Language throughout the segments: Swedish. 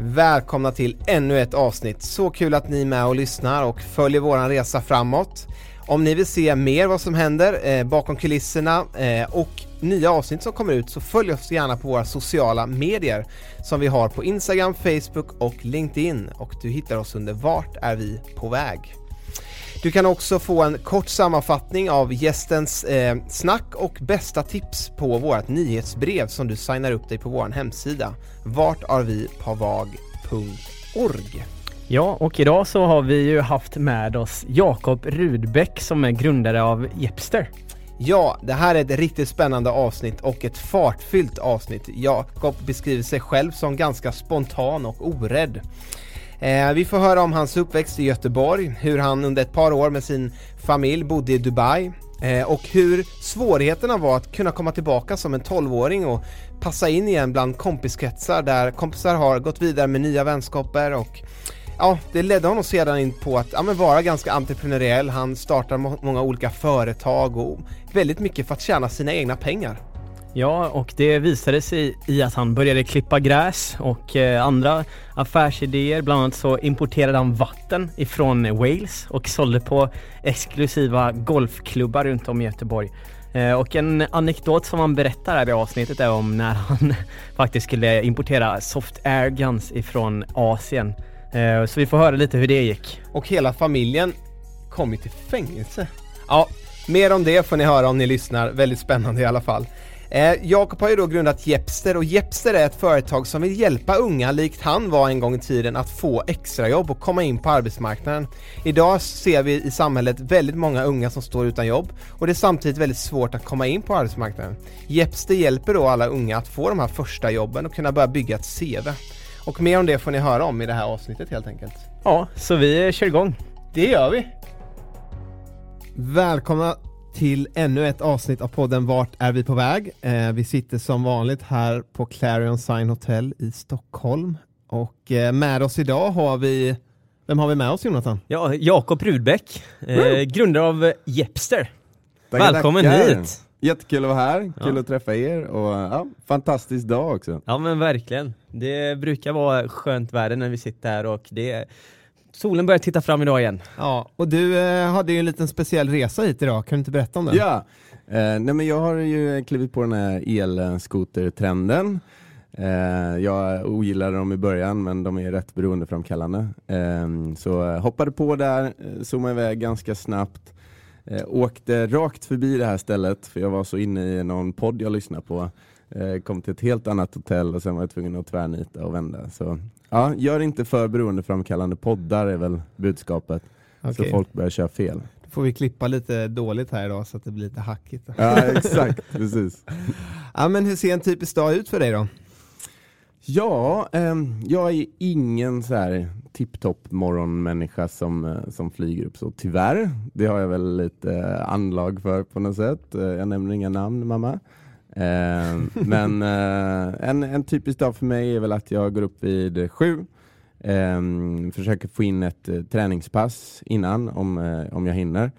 Välkomna till ännu ett avsnitt. Så kul att ni är med och lyssnar och följer våran resa framåt. Om ni vill se mer vad som händer eh, bakom kulisserna eh, och nya avsnitt som kommer ut så följ oss gärna på våra sociala medier som vi har på Instagram, Facebook och LinkedIn och du hittar oss under Vart är vi på väg? Du kan också få en kort sammanfattning av gästens eh, snack och bästa tips på vårt nyhetsbrev som du signar upp dig på vår hemsida vartarvipavag.org Ja, och idag så har vi ju haft med oss Jakob Rudbeck som är grundare av Jepster. Ja, det här är ett riktigt spännande avsnitt och ett fartfyllt avsnitt. Jakob beskriver sig själv som ganska spontan och orädd. Eh, vi får höra om hans uppväxt i Göteborg, hur han under ett par år med sin familj bodde i Dubai eh, och hur svårigheterna var att kunna komma tillbaka som en 12-åring och passa in igen bland kompiskretsar där kompisar har gått vidare med nya vänskaper och ja, det ledde honom sedan in på att ja, men vara ganska entreprenöriell. Han startar må många olika företag och väldigt mycket för att tjäna sina egna pengar. Ja, och det visade sig i att han började klippa gräs och eh, andra affärsidéer. Bland annat så importerade han vatten ifrån Wales och sålde på exklusiva golfklubbar runt om i Göteborg. Eh, och en anekdot som han berättar här i avsnittet är om när han faktiskt skulle importera soft air guns ifrån Asien. Eh, så vi får höra lite hur det gick. Och hela familjen kom ju till fängelse. Ja, mer om det får ni höra om ni lyssnar. Väldigt spännande i alla fall. Eh, Jakob har ju då grundat Jepster och Jepster är ett företag som vill hjälpa unga, likt han var en gång i tiden, att få extrajobb och komma in på arbetsmarknaden. Idag ser vi i samhället väldigt många unga som står utan jobb och det är samtidigt väldigt svårt att komma in på arbetsmarknaden. Jepster hjälper då alla unga att få de här första jobben och kunna börja bygga ett CV. Och mer om det får ni höra om i det här avsnittet helt enkelt. Ja, så vi kör igång. Det gör vi! Välkomna till ännu ett avsnitt av podden Vart är vi på väg? Eh, vi sitter som vanligt här på Clarion Sign Hotel i Stockholm och eh, med oss idag har vi vem har vi med oss Jonathan? Ja, Jakob Rudbeck, eh, grundare av Jepster. Tackar, Välkommen tackar. hit! Jättekul att vara här, kul ja. att träffa er och ja, fantastisk dag också. Ja men verkligen. Det brukar vara skönt väder när vi sitter här och det Solen börjar titta fram idag igen. Ja, och du eh, hade ju en liten speciell resa hit idag, kan du inte berätta om den? Ja, eh, nej men jag har ju klivit på den här elskotertrenden. Eh, jag ogillade dem i början men de är rätt beroendeframkallande. Eh, så hoppade på där, eh, zoomade iväg ganska snabbt. Eh, åkte rakt förbi det här stället för jag var så inne i någon podd jag lyssnade på. Eh, kom till ett helt annat hotell och sen var jag tvungen att tvärnita och vända. Så Ja, gör inte för beroendeframkallande poddar är väl budskapet. Okay. Så folk börjar köra fel. Då får vi klippa lite dåligt här idag så att det blir lite hackigt. Ja, exakt. precis. Ja, men hur ser en typisk dag ut för dig då? Ja, eh, jag är ingen så här tipptopp morgonmänniska som, eh, som flyger upp så tyvärr. Det har jag väl lite anlag för på något sätt. Eh, jag nämner inga namn mamma. Eh, men eh, en, en typisk dag för mig är väl att jag går upp vid sju, eh, försöker få in ett eh, träningspass innan om, eh, om jag hinner.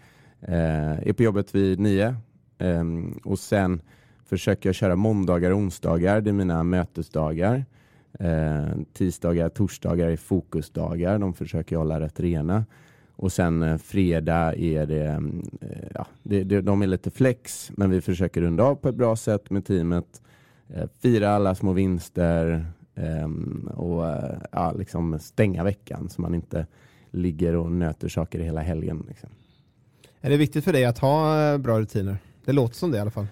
Eh, är på jobbet vid nio eh, och sen försöker jag köra måndagar och onsdagar, det är mina mötesdagar. Eh, tisdagar, torsdagar är fokusdagar, de försöker jag hålla rätt rena. Och sen eh, fredag är det, eh, ja, det, det, de är lite flex, men vi försöker runda av på ett bra sätt med teamet. Eh, fira alla små vinster, Ehm, och ja, liksom stänga veckan så man inte ligger och nöter saker hela helgen. Liksom. Är det viktigt för dig att ha bra rutiner? Det låter som det i alla fall.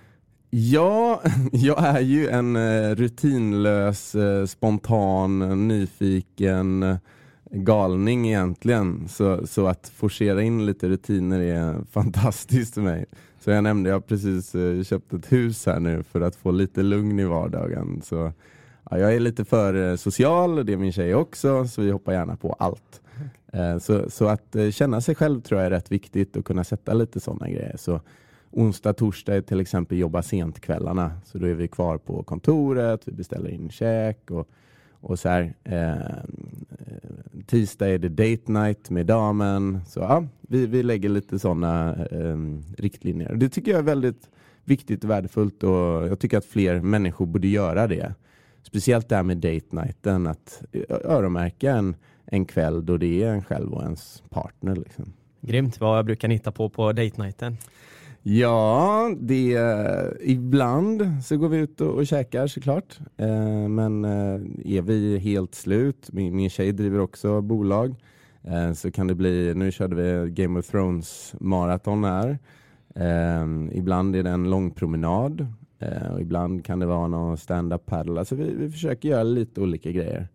Ja, jag är ju en rutinlös, spontan, nyfiken galning egentligen. Så, så att forcera in lite rutiner är fantastiskt för mig. Så jag nämnde, jag har precis köpt ett hus här nu för att få lite lugn i vardagen. Så ja, jag är lite för social, det är min tjej också, så vi hoppar gärna på allt. Så, så att känna sig själv tror jag är rätt viktigt och kunna sätta lite sådana grejer. Så onsdag, torsdag till exempel jobba sent kvällarna. Så då är vi kvar på kontoret, vi beställer in käk och, och så här. Eh, tisdag är det date night med damen. Så ja, vi, vi lägger lite sådana eh, riktlinjer. Det tycker jag är väldigt viktigt och värdefullt och jag tycker att fler människor borde göra det. Speciellt det här med date nighten, att öronmärka en, en kväll då det är en själv och ens partner. Liksom. Grymt, vad brukar ni hitta på på date nighten? Ja, det, eh, ibland så går vi ut och, och käkar såklart. Eh, men eh, är vi helt slut, min, min tjej driver också bolag, eh, så kan det bli, nu körde vi Game of Thrones maraton här. Eh, ibland är det en lång promenad eh, och ibland kan det vara någon stand-up paddle. Alltså vi, vi försöker göra lite olika grejer.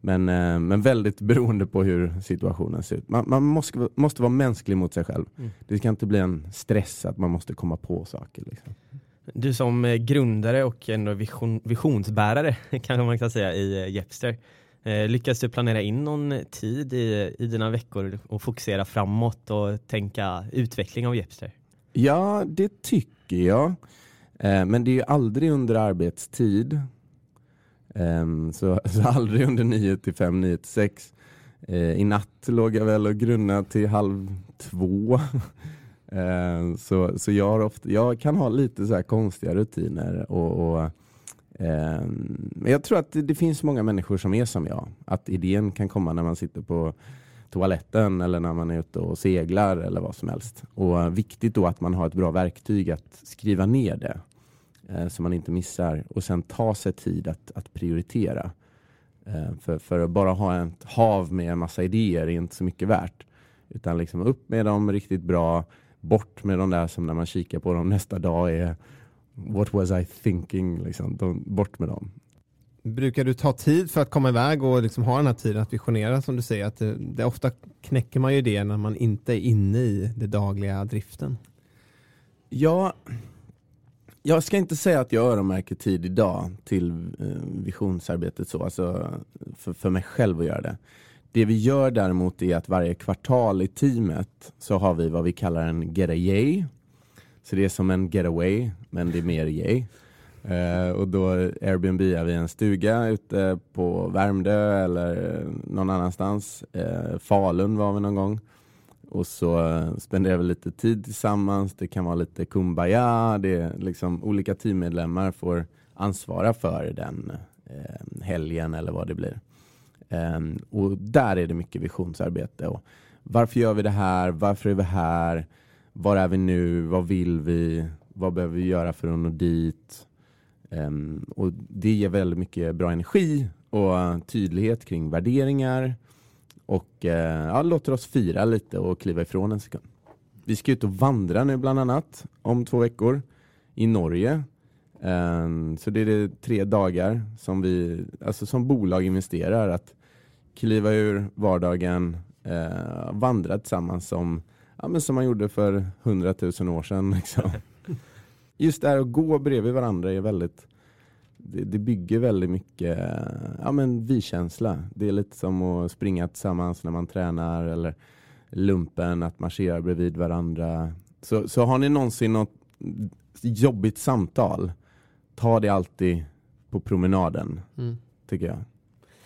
Men, eh, men väldigt beroende på hur situationen ser ut. Man, man måste, måste vara mänsklig mot sig själv. Mm. Det ska inte bli en stress att man måste komma på saker. Liksom. Du som eh, grundare och en vision, visionsbärare kanske man kan säga i eh, Jepster. Lyckas du planera in någon tid i, i dina veckor och fokusera framåt och tänka utveckling av Jepster? Ja, det tycker jag. Men det är ju aldrig under arbetstid. Um, så, så aldrig under 9 till 5, 9 till 6. Uh, eh, I natt låg jag väl och grunnade till halv två. uh, så så jag, ofta, jag kan ha lite så konstiga rutiner. Och, och um, men jag tror att det, det, finns många människor som är som jag. Att idén kan komma när man sitter på toaletten eller när man är ute och seglar eller vad som helst. Och viktigt då att man har ett bra verktyg att skriva ner det eh, så man inte missar och sen ta sig tid att, att prioritera. Eh, för, för att bara ha ett hav med en massa idéer är inte så mycket värt. Utan liksom upp med dem riktigt bra, bort med de där som när man kikar på dem nästa dag är What was I thinking? Liksom, de, bort med dem. Brukar du ta tid för att komma iväg och liksom ha den här tiden att visionera som du säger? Att det, det ofta knäcker man ju det när man inte är inne i det dagliga driften. Ja, jag ska inte säga att jag öronmärker tid idag till eh, visionsarbetet så, alltså för, för mig själv att göra det. Det vi gör däremot är att varje kvartal i teamet så har vi vad vi kallar en get a yay. Så det är som en getaway, men det är mer yay. Uh, och då Airbnb är vi en stuga ute på Värmdö eller någon annanstans. Uh, Falun var vi någon gång. Och så eh, spenderar vi lite tid tillsammans. Det kan vara lite kumbaya. Det är liksom olika teammedlemmar får ansvara för den eh, helgen eller vad det blir. Eh, och där är det mycket visionsarbete. Och varför gör vi det här? Varför är vi här? Var är vi nu? Vad vill vi? Vad behöver vi göra för att nå dit? Eh, och det ger väldigt mycket bra energi och tydlighet kring värderingar och eh, ja, låter oss fira lite och kliva ifrån en sekund. Vi ska ut och vandra nu bland annat om två veckor i Norge. Um, så det är det tre dagar som vi alltså som bolag investerar att kliva ur vardagen, uh, vandra tillsammans som, ja, men som man gjorde för hundratusen år sedan. Liksom. Just det här att gå bredvid varandra är väldigt det, det, bygger väldigt mycket ja, men vi-känsla. Det är lite som att springa tillsammans när man tränar eller lumpen, att marschera bredvid varandra. Så, så har ni någonsin något jobbigt samtal, ta det alltid på promenaden, mm. tycker jag.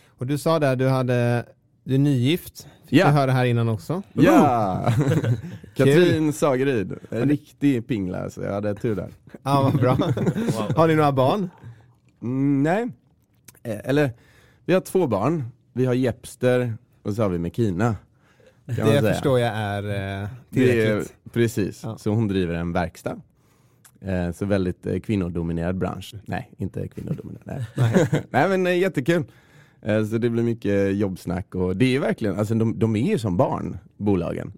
Och du sa där, du hade du är nygift, fick ja. jag höra här innan också. Ja! Katrin Sageryd, en riktig pingla, så jag hade tur där. Ja, vad bra. Har ni några barn? Mm, nej, eh, eller vi har två barn. Vi har Jepster och så har vi Mekina. Det förstår jag är eh, tillräckligt. Är, precis, ja. så hon driver en verkstad. Eh, så väldigt eh, kvinnodominerad bransch. Nej, inte kvinnodominerad. Nej, nej men eh, jättekul. Så det blir mycket jobbsnack och det är verkligen, alltså de, de är ju som barn, bolagen.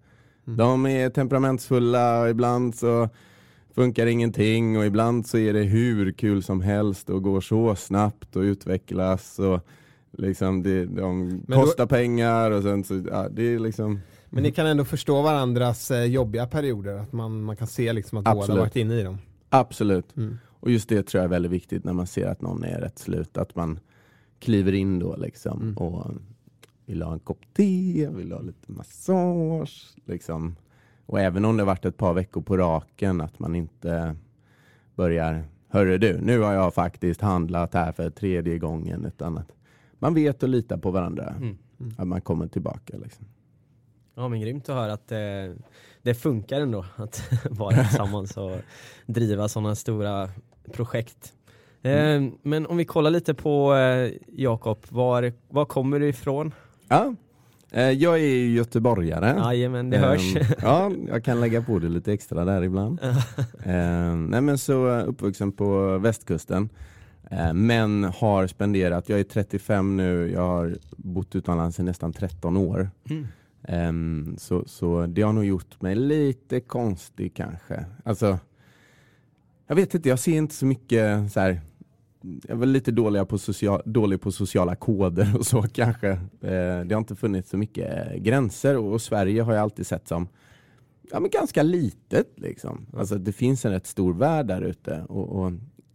Mm. De är temperamentsfulla ibland så funkar ingenting och ibland så är det hur kul som helst och går så snabbt och utvecklas och liksom det, de Men då- kostar pengar och sen så, ja, det är liksom Men ni kan ändå förstå varandras eh, jobbiga perioder, att man, man kan se liksom att båda varit inne i dem. Absolut. Mm. Och just det tror jag är väldigt viktigt när man ser att någon är rätt slut, att man kliver in då liksom Mm. och vill ha en kopp te, vill ha lite massage. Liksom. Och även om det varit ett par veckor på raken, att man inte börjar, hörru du, nu har jag faktiskt handlat här för tredje gången, utan att man vet och litar på varandra. Mm. Att man kommer tillbaka. Liksom. Ja men grymt att höra att det, det funkar ändå att vara tillsammans och driva sådana stora projekt. Eh, men om vi kollar lite på eh, Jakob, var, var kommer du ifrån? Ja, eh, jag är ju göteborgare. Jajamän, det hörs. Ehm, ja, jag kan lägga på det lite extra där ibland. Ehm, nej men så eh, uppvuxen på västkusten. Ehm, men har spenderat, jag är 35 nu, jag har bott utomlands i nästan 13 år. Mm. Så, så det har nog gjort mig lite konstig kanske. Alltså, jag vet inte, jag ser inte så mycket så här. Jag är väl lite dålig på, social, dålig på sociala koder och så kanske. Eh, det har inte funnits så mycket eh, gränser och, och Sverige har jag alltid sett som ja, men ganska litet. Liksom. Alltså, det finns en rätt stor värld där ute. Och, och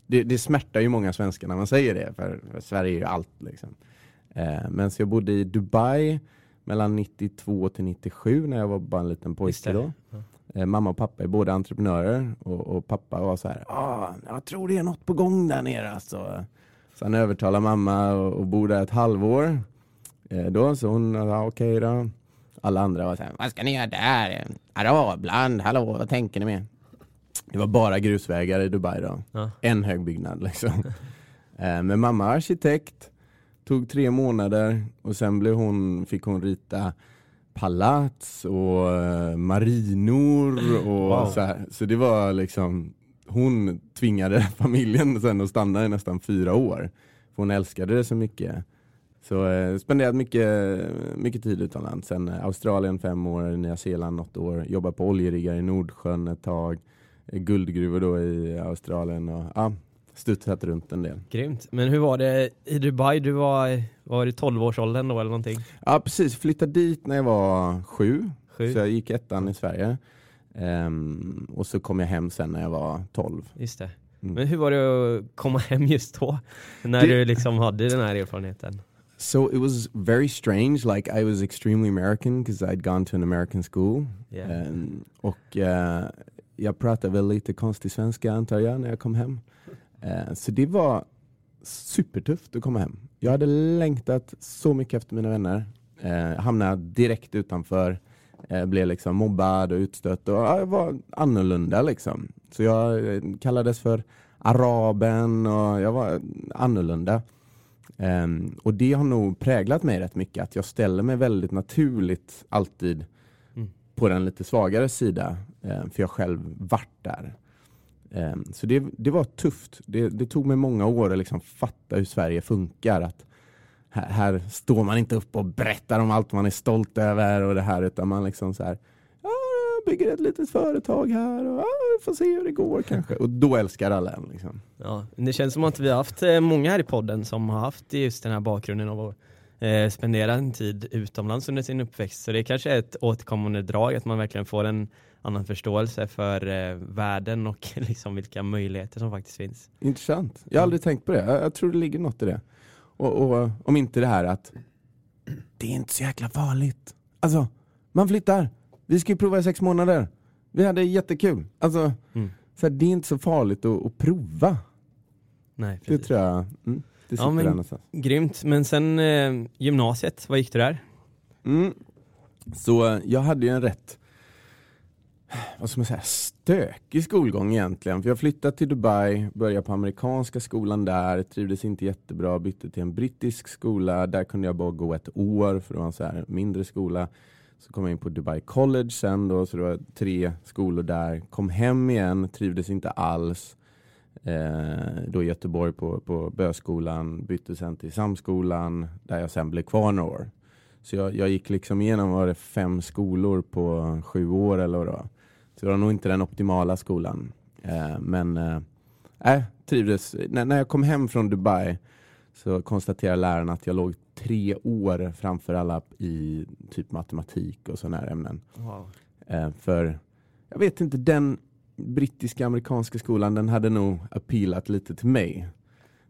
det, det smärtar ju många svenskar när man säger det, för, för Sverige är ju allt. Liksom. Eh, men så jag bodde i Dubai mellan 92 till 97 när jag var bara en liten pojke då. Ja. Eh, mamma och pappa är båda entreprenörer och, och pappa var så här, ah, jag tror det är något på gång där nere alltså. Så han övertalade mamma och, och bor där ett halvår. Eh, då, så hon sa okej då. Alla andra var så här, vad ska ni göra där? Arabland, hallå, vad tänker ni med? Det var bara grusvägar i Dubai då. Ja. En hög byggnad liksom. eh, men mamma arkitekt, tog tre månader och sen blev hon, fick hon rita palats och eh, marinor och Wow. så här. Så det var liksom, hon tvingade familjen sen att stanna i nästan fyra år. För hon älskade det så mycket. Så eh, spenderat mycket, mycket tid utomlands. Sen eh, Australien fem år, Nya Zeeland något år, jobbat på oljeriggar i Nordsjön ett tag, guldgruvor då i Australien och ja, studsat runt en del. Grymt. Men hur var det i Dubai? Du var, var i 12-årsåldern då eller någonting? Ja precis, flyttade dit när jag var sju, Sju? så jag gick ettan i Sverige. Ehm, och så kom jag hem sen när jag var 12. Just det. Mm. Men hur var det att komma hem just då? När Det- du liksom hade den här erfarenheten? So it was very strange, like I was extremely American because I'd gone to an American school. Yeah. Ehm, och eh, jag pratade väl lite konstig svenska antar jag när jag kom hem. Eh, så det var supertufft att komma hem. Jag hade längtat så mycket efter mina vänner. Eh, hamnade direkt utanför. Eh, blev liksom mobbad och utstött och ja, jag var annorlunda liksom. Så jag eh, kallades för araben och jag var annorlunda. Ehm, och det har nog präglat mig rätt mycket, att jag ställer mig väldigt naturligt alltid Mm. på den lite svagare sida, ehm, för jag själv vart där. Ehm, så det, det var tufft. Det, det tog mig många år att liksom fatta hur Sverige funkar. Att här, här står man inte upp och berättar om allt man är stolt över och det här, utan man liksom så här, ja, bygger ett litet företag här och ja, vi får se hur det går kanske. Och då älskar alla en. Liksom. Ja, det känns som att vi har haft eh, många här i podden som har haft just den här bakgrunden av att eh, spendera en tid utomlands under sin uppväxt. Så det kanske är ett återkommande drag att man verkligen får en annan förståelse för eh, världen och liksom vilka möjligheter som faktiskt finns. Intressant. Jag har aldrig tänkt på det. Jag, jag tror det ligger något i det. Och, och om inte det här att det är inte så jäkla farligt. Alltså, man flyttar. Vi ska ju prova i sex månader. Vi hade jättekul. Alltså, Mm. så här, det är inte så farligt att, att prova. Nej, Det precis. tror jag. Mm, det sitter Ja, men- där någonstans. Grymt, men sen eh, gymnasiet, vad gick du där? Mm. Så eh, jag hade ju en rätt vad ska man säga, stökig skolgång egentligen. För jag flyttade till Dubai, började på amerikanska skolan där, trivdes inte jättebra, bytte till en brittisk skola. Där kunde jag bara gå ett år för det var en så här mindre skola. Så kom jag in på Dubai College sen då, så det var tre skolor där. Kom hem igen, trivdes inte alls. Eh, då i Göteborg på, på Böskolan, bytte sen till Samskolan där jag sen blev kvar några år. Så jag, jag gick liksom igenom var det fem skolor på sju år eller vad det var. Så det var nog inte den optimala skolan. Eh, men eh, trivdes. N när jag kom hem från Dubai så konstaterade läraren att jag låg tre år framför alla i typ matematik och sådana här ämnen. Wow. Eh, för jag vet inte, den brittiska amerikanska skolan den hade nog appealat lite till mig.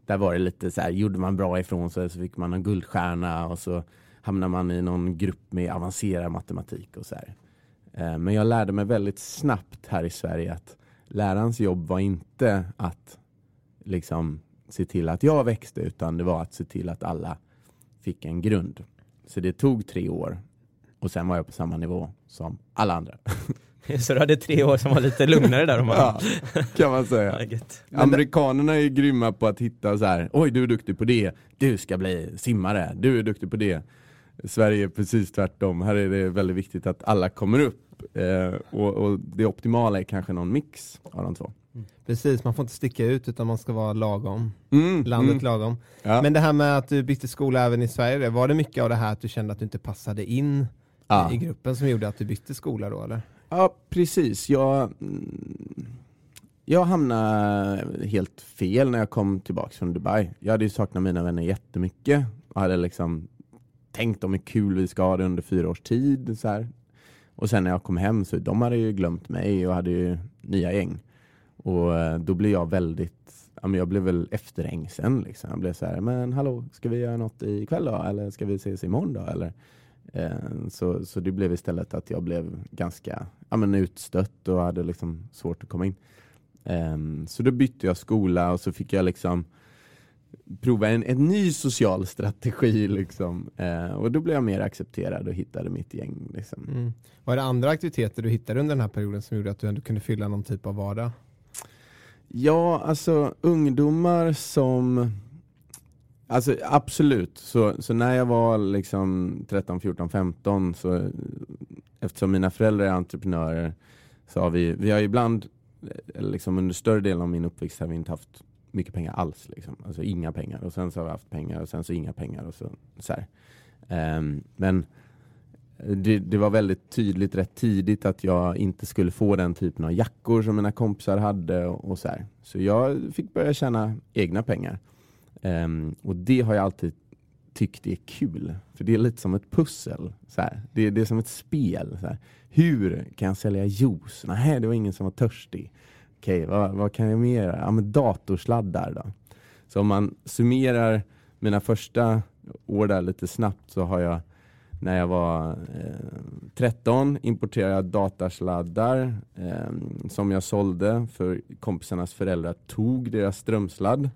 Där var det lite så här, gjorde man bra ifrån sig så fick man en guldstjärna och så hamnar man i någon grupp med avancerad matematik och så här. Eh, men jag lärde mig väldigt snabbt här i Sverige att lärarens jobb var inte att liksom se till att jag växte utan det var att se till att alla fick en grund. Så det tog tre år och sen var jag på samma nivå som alla andra. Så du hade tre år som var lite lugnare där? Man... ja, kan man säga. Amerikanerna är grymma på att hitta så här, oj du är duktig på det, du ska bli simmare, du är duktig på det. Sverige är precis tvärtom, här är det väldigt viktigt att alla kommer upp eh, och, och, det optimala är kanske någon mix av de två. Mm. Precis, man får inte sticka ut utan man ska vara lagom. Mm, Landet mm. lagom. Ja. Men det här med att du bytte skola även i Sverige, var det mycket av det här att du kände att du inte passade in ja. i gruppen som gjorde att du bytte skola då eller? Ja, precis. Jag, jag hamnade helt fel när jag kom tillbaka från Dubai. Jag hade ju saknat mina vänner jättemycket. och hade liksom tänkt om hur kul vi ska ha det under fyra års tid. Så här. Och sen när jag kom hem så de hade ju glömt mig och hade ju nya gäng. Och eh, då blev jag väldigt, ja, men jag blev väl efterhängsen. Liksom. Jag blev så här, men hallå, ska vi göra något ikväll då? Eller ska vi ses imorgon då? Eller, eh, så, så det blev istället att jag blev ganska ja, men utstött och hade liksom svårt att komma in. Eh, så då bytte jag skola och så fick jag liksom prova en, en ny social strategi. Liksom. Eh, och då blev jag mer accepterad och hittade mitt gäng. Liksom. Mm. Var det andra aktiviteter du hittade under den här perioden som gjorde att du ändå kunde fylla någon typ av vardag? Ja, alltså ungdomar som Alltså absolut, så, så när jag var liksom 13, 14, 15 så eftersom mina föräldrar är entreprenörer så har vi, vi har ibland, eh, liksom under större delen av min uppväxt har vi inte haft mycket pengar alls. Liksom. Alltså inga pengar. Och sen så har vi haft pengar och sen så inga pengar. Och så, så um, men eh, det, det, var väldigt tydligt rätt tidigt att jag inte skulle få den typen av jackor som mina kompisar hade. Och, och så, här. så jag fick börja tjäna egna pengar. Um, och det har jag alltid tyckt är kul. För det är lite som ett pussel. Så det, det, är som ett spel. Så Hur kan jag sälja juice? Nej, det var ingen som var törstig. Okej, okay, vad, vad, kan jag mer göra? Ja, men datorsladdar då. Så om man summerar mina första år där lite snabbt så har jag när jag var eh, 13 importerade jag datasladdar eh, som jag sålde för kompisarnas föräldrar tog deras strömsladd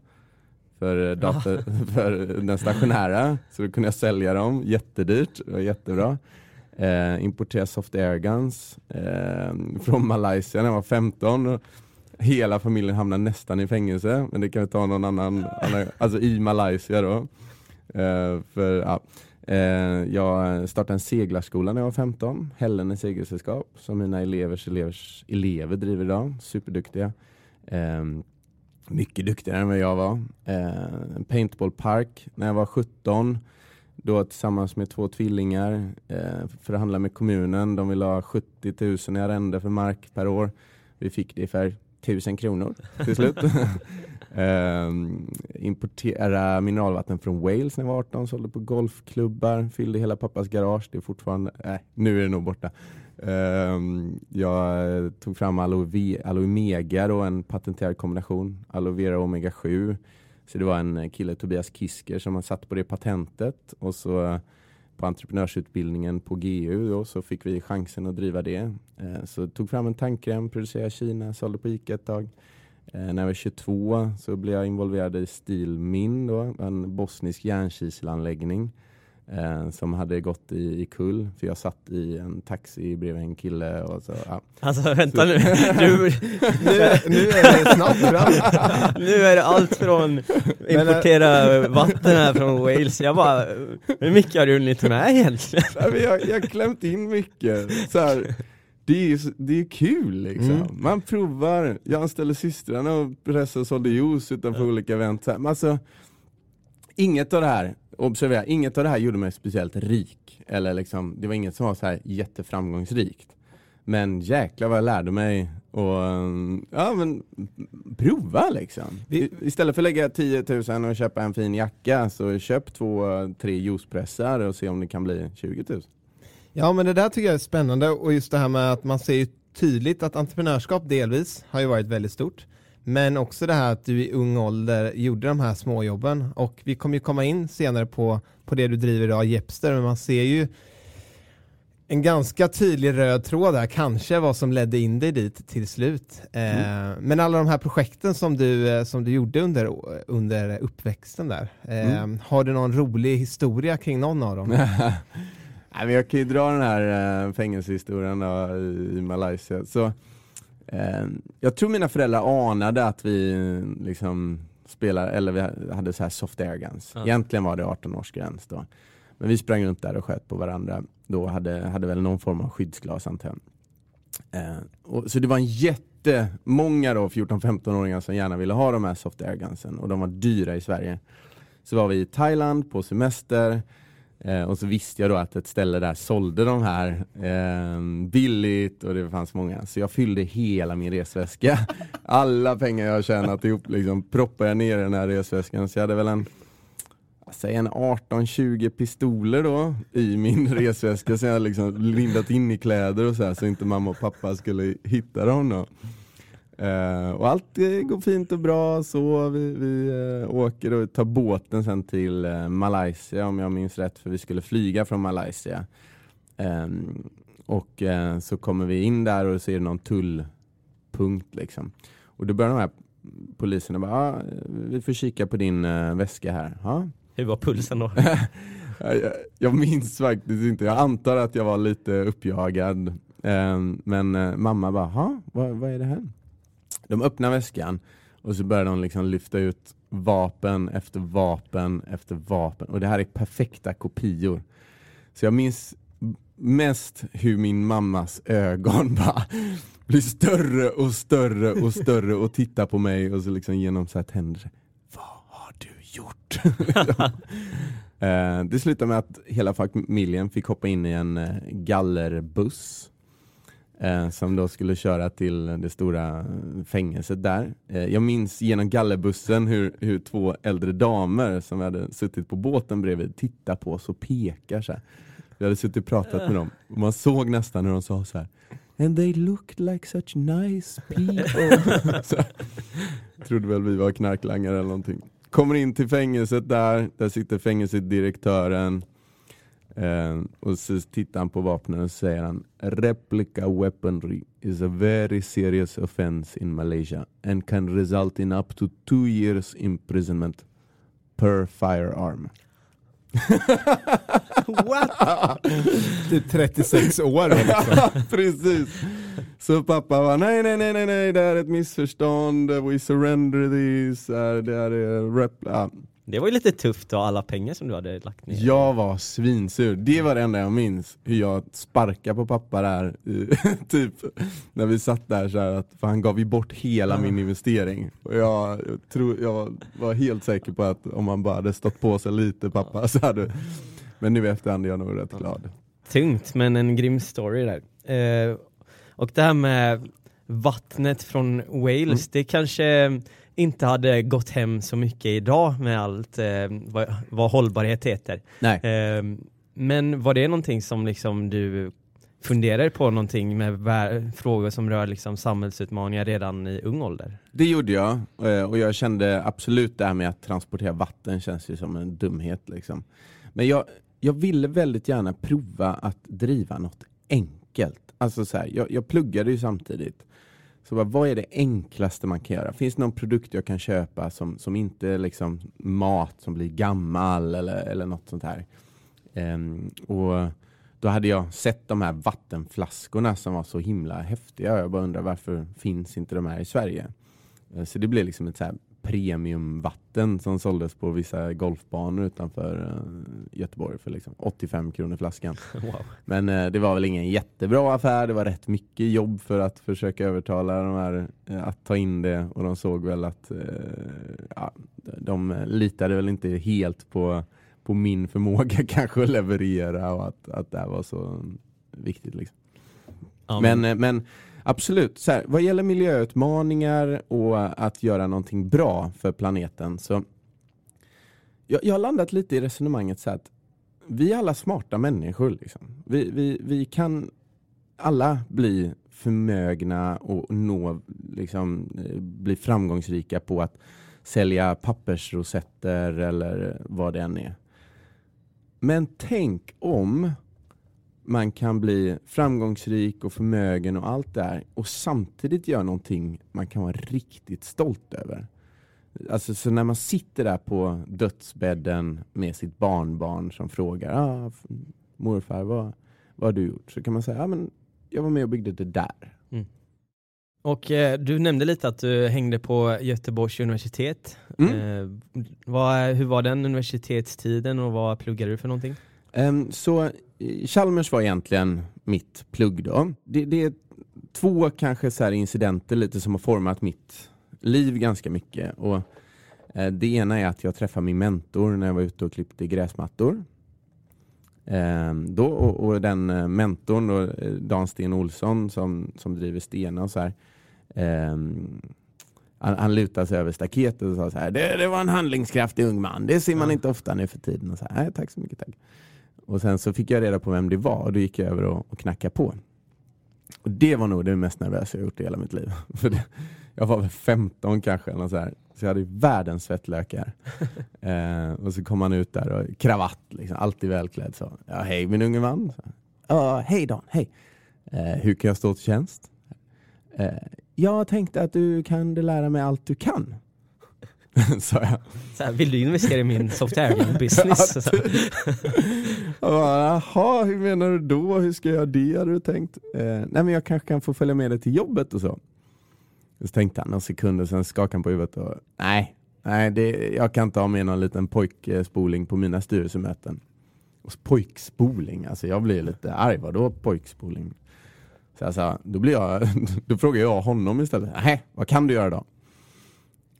för, eh, dator, för den stationära. Så då kunde jag sälja dem jättedyrt och jättebra. Eh, importerade soft airguns eh, från Malaysia när jag var 15 hela familjen hamnar nästan i fängelse, men det kan vi ta någon annan, annan alltså i Malaysia då. Uh, för, ja. Uh, jag startade en seglarskola när jag var 15, Hällene segelsällskap, som mina elevers elevers elever driver idag, superduktiga. Mycket duktigare än vad jag var. Uh, paintballpark när jag var 17, då tillsammans med två tvillingar, uh, förhandlade med kommunen, de ville ha 70 000 i arrende för mark per år. Vi fick det för tusen kronor till slut. um, importera mineralvatten från Wales när jag var 18, sålde på golfklubbar, fyllde hela pappas garage. Det är fortfarande, äh, nu är det nog borta. Ehm, jag tog fram aloe, aloe mega, och en patenterad kombination, aloe vera omega 7. Så det var en kille, Tobias Kisker, som har satt på det patentet. Och så på entreprenörsutbildningen på GU då, så fick vi chansen att driva det. Ehm, så tog fram en tandkräm, producerade i Kina, sålde på Ica ett tag. Ehm, när jag var 22 så blev jag involverad i Stilmin, då, en bosnisk järnkiselanläggning eh, som hade gått i, i kull för jag satt i en taxi bredvid en kille och så, ja. Alltså vänta nu, du, nu, nu är det snabbt fram. nu är det allt från importera vatten här från Wales, jag bara, hur mycket har du hunnit med egentligen? jag, jag har klämt in mycket, så här, det är ju det är kul liksom. Mm. Man provar, jag anställde systrarna och pressade och sålde juice utanför Ja. olika event. Så här, Men alltså, inget av det här, observera, inget av det här gjorde mig speciellt rik. Eller liksom, det var inget som var så här jätteframgångsrikt. Men jäklar vad jag lärde mig och um, ja men prova liksom. Vi- istället för att lägga 10 000 och köpa en fin jacka så köp två, tre juicepressar och se om det kan bli 20 000. Ja men det där tycker jag är spännande och just det här med att man ser ju tydligt att entreprenörskap delvis har ju varit väldigt stort. Men också det här att du i ung ålder gjorde de här småjobben och vi kommer ju komma in senare på, på det du driver idag, Jepster, men man ser ju en ganska tydlig röd tråd där, kanske vad som ledde in dig dit till slut. Eh, men alla de här projekten som du, eh, som du gjorde under, under uppväxten där, eh, Mm. har du någon rolig historia kring någon av dem? Nej, men jag kan ju dra den här äh, fängelsehistorien då, i, Malaysia. Så, eh, jag tror mina föräldrar anade att vi eh, liksom spelar, eller vi hade så här soft air guns. Ja. Egentligen var det 18 års gräns då. Men vi sprang runt där och sköt på varandra. Då hade, hade väl någon form av skyddsglas antar jag. Eh, så det var en jättemånga då 14-15-åringar som gärna ville ha de här soft air gunsen och de var dyra i Sverige. Så var vi i Thailand på semester eh, och så visste jag då att ett ställe där sålde de här eh, billigt och det fanns många. Så jag fyllde hela min resväska. Alla pengar jag tjänat ihop liksom proppade jag ner i den här resväskan. Så jag hade väl en Säg en 18-20 pistoler då i min resväska som jag liksom lindat in i kläder och så här så inte mamma och pappa skulle hitta dem då. Eh, och allt eh, går fint och bra så vi, vi eh, åker och tar båten sen till Malaysia om jag minns rätt för vi skulle flyga från Malaysia. Ehm, och så kommer vi in där och ser någon tullpunkt liksom. Och då börjar de här poliserna bara, ah, vi får kika på din väska här. Ja, Hur var pulsen då? jag, minns faktiskt inte, jag antar att jag var lite uppjagad. Ehm, men mamma bara, "Ha, vad, vad är det här? De öppnar väskan och så börjar de liksom lyfta ut vapen efter vapen efter vapen. Och det här är perfekta kopior. Så jag minns mest hur min mammas ögon bara blir större och större och större och tittar på mig och så liksom genom så här tänder. Vad har du gjort? Eh, det slutade med att hela familjen fick hoppa in i en eh, gallerbuss eh, som då skulle köra till det stora fängelset där. Eh, jag minns genom gallerbussen hur, hur två äldre damer som hade suttit på båten bredvid tittar på oss och pekar så här. Vi hade suttit och pratat med dem och man såg nästan hur de sa så här. And they looked like such nice people. så, trodde väl vi var knarklangare eller någonting. Kommer in till fängelset där, där sitter fängelsedirektören. Eh, och så tittar han på vapnen och säger han Replica weaponry is a very serious offense in Malaysia and can result in up to two years imprisonment per firearm. What? Typ 36 år liksom. Precis. Så pappa var nej, nej, nej, nej, nej, det här är ett missförstånd, we surrender these, eh, det här är rep... Ja. Det var ju lite tufft då, alla pengar som du hade lagt ner. Jag var svinsur, det var det enda jag minns, hur jag sparkade på pappa där, typ när vi satt där så att, för han gav ju bort hela min investering. Och jag, tror, jag var helt säker på att om han bara hade stått på sig lite pappa så hade Men nu i efterhand är jag nog rätt glad. Tungt men en grym story där. Eh, och det här med vattnet från Wales, det kanske inte hade gått hem så mycket idag med allt eh, vad, vad hållbarhet heter. Eh, men var det någonting som liksom du funderar på någonting med frågor som rör liksom samhällsutmaningar redan i ung ålder? Det gjorde jag eh, och jag kände absolut det här med att transportera vatten känns ju som en dumhet liksom. Men jag, jag ville väldigt gärna prova att driva något enkelt. Alltså så här, jag, jag pluggade ju samtidigt. Så bara, vad är det enklaste man kan göra? Finns det någon produkt jag kan köpa som, som inte är liksom mat som blir gammal eller, eller något sånt här? Um, och då hade jag sett de här vattenflaskorna som var så himla häftiga. Jag bara undrar varför finns inte de här i Sverige? Eh, så det blev liksom ett så här premiumvatten som såldes på vissa golfbanor utanför eh, Göteborg för liksom 85 kronor flaskan. Wow. Men eh, det var väl ingen jättebra affär. Det var rätt mycket jobb för att försöka övertala de här eh, att ta in det och de såg väl att ja, de litade väl inte helt på, på min förmåga kanske att leverera och att, att det här var så viktigt. Liksom. Ja, Men, men absolut, så här, vad gäller miljöutmaningar och att göra någonting bra för planeten så jag, jag har landat lite i resonemanget så att vi är alla smarta människor. Liksom. Vi, vi, vi kan alla bli förmögna och nå, liksom, eh, bli framgångsrika på att sälja pappersrosetter eller vad det än är. Men tänk om man kan bli framgångsrik och förmögen och allt det här och samtidigt göra någonting man kan vara riktigt stolt över. Alltså så när man sitter där på dödsbädden med sitt barnbarn som frågar ah, morfar vad, vad har du gjort? Så kan man säga ah, men jag var med och byggde det där. Och eh, du nämnde lite att du hängde på Göteborgs universitet. Mm. Eh, vad, hur var den universitetstiden och vad pluggade du för någonting? Ehm, så eh, Chalmers var egentligen mitt plugg då. Det, det är två kanske så incidenter lite som har format mitt liv ganska mycket. Och, eh, det ena är att jag träffade min mentor när jag var ute och klippte gräsmattor. Ehm, då, och, och den eh, mentorn, då, Dan Sten Olsson som, som driver Stena så här. ehm, han, han lutade sig över staketet och sa så här, det, det var en handlingskraftig ung man, det ser man Ja. inte ofta nu för tiden. Och så här, tack så mycket, tack. Och sen så fick jag reda på vem det var och då gick jag över och, och knackade på. Och det var nog det mest nervösa jag gjort i hela mitt liv. För det, jag var väl 15 kanske, eller så, här. så jag hade världens svettlökar. eh, och så kom han ut där och kravatt, liksom, alltid välklädd. Så, ja, hej min unge man. Ja, hej Dan, hej. Eh, hur kan jag stå till tjänst? Eh, jag tänkte att du kan lära mig allt du kan. Sa jag. Så här, vill du investera i min software-business? Så- Jag bara, Jaha, hur menar du då? Hur ska jag göra det? Hade du tänkt? Eh, nej men jag kanske kan få följa med dig till jobbet och så. Så tänkte han några sekunder, sen skakade han på huvudet och nej, nej det, jag kan inte ha med någon liten pojkspoling på mina styrelsemöten. Och pojkspoling, alltså jag blir lite arg. Vadå pojkspoling? Så jag sa, då, blir jag, då frågar jag honom istället. Nej, vad kan du göra då?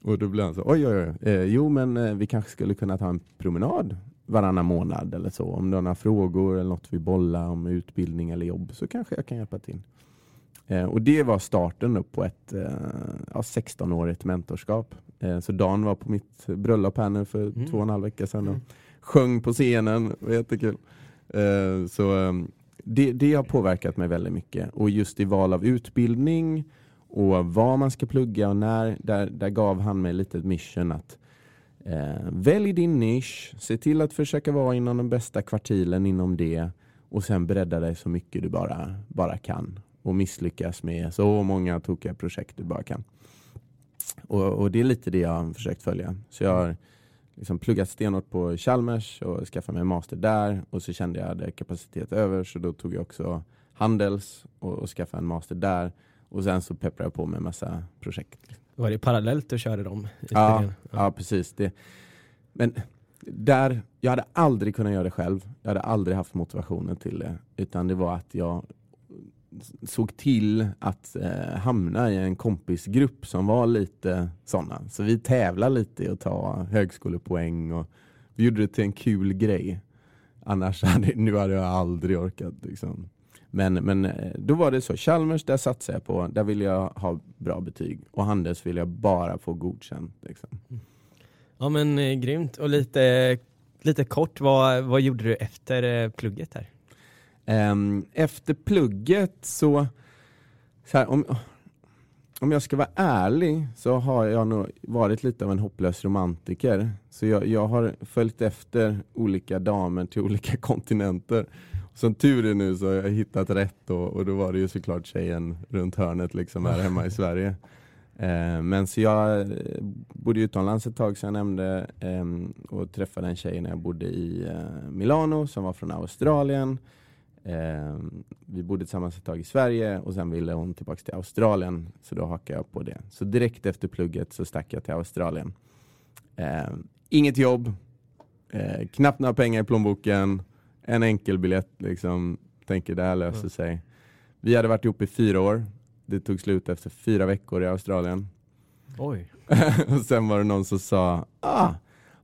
Och då blir han så, oj oj oj. Eh, jo men eh, vi kanske skulle kunna ta en promenad varannan månad eller så. Om du har några frågor eller något vi bollar om utbildning eller jobb så kanske jag kan hjälpa till. Eh, och det var starten då på ett eh, ja, 16-årigt mentorskap. Eh, så Dan var på mitt bröllop här nu för Mm. två och en halv vecka sedan och Mm. sjöng på scenen. Det var jättekul. Eh, så eh, det, det har påverkat mig väldigt mycket. Och just i val av utbildning och vad man ska plugga och när, där, där gav han mig lite ett mission att eh, välj din nisch, se till att försöka vara inom den bästa kvartilen inom det och sen bredda dig så mycket du bara, bara kan och misslyckas med så många tokiga projekt du bara kan. Och, och det är lite det jag har försökt följa. Så jag har liksom pluggat stenhårt på Chalmers och skaffat mig en master där och så kände jag att jag hade kapacitet över så då tog jag också Handels och, och skaffade en master där och sen så pepprade jag på med en massa projekt. Var det parallellt du körde dem? Ja, utbildningarna? ja precis. Det. Men där, jag hade aldrig kunnat göra det själv. Jag hade aldrig haft motivationen till det. Utan det var att jag såg till att eh, hamna i en kompisgrupp som var lite sådana. Så vi tävlade lite i att ta högskolepoäng och vi gjorde det till en kul grej. Annars hade, nu hade jag aldrig orkat. Liksom. Men, men eh, då var det så, Chalmers där satsade jag på, där ville jag ha bra betyg och Handels ville jag bara få godkänt. Liksom. Ja men eh, grymt. Och lite, lite kort, vad, vad gjorde du efter eh, plugget här? Ehm, efter plugget så, så här, om, om jag ska vara ärlig så har jag nog varit lite av en hopplös romantiker. Så jag, jag har följt efter olika damer till olika kontinenter. Som tur är nu så har jag hittat rätt och, och då var det ju såklart tjejen runt hörnet liksom här hemma i Sverige. Eh, men så jag eh, bodde utomlands ett tag som jag nämnde eh, och träffade en tjej när jag bodde i eh, Milano som var från Australien. Eh, vi bodde tillsammans ett tag i Sverige och sen ville hon tillbaka till Australien. Så då hakade jag på det. Så direkt efter plugget så stack jag till Australien. Eh, inget jobb, eh, knappt några pengar i plånboken, en enkel biljett liksom. Tänker det här löser Mm. sig. Vi hade varit ihop i fyra år. Det tog slut efter fyra veckor i Australien. Oj. och sen var det någon som sa ah,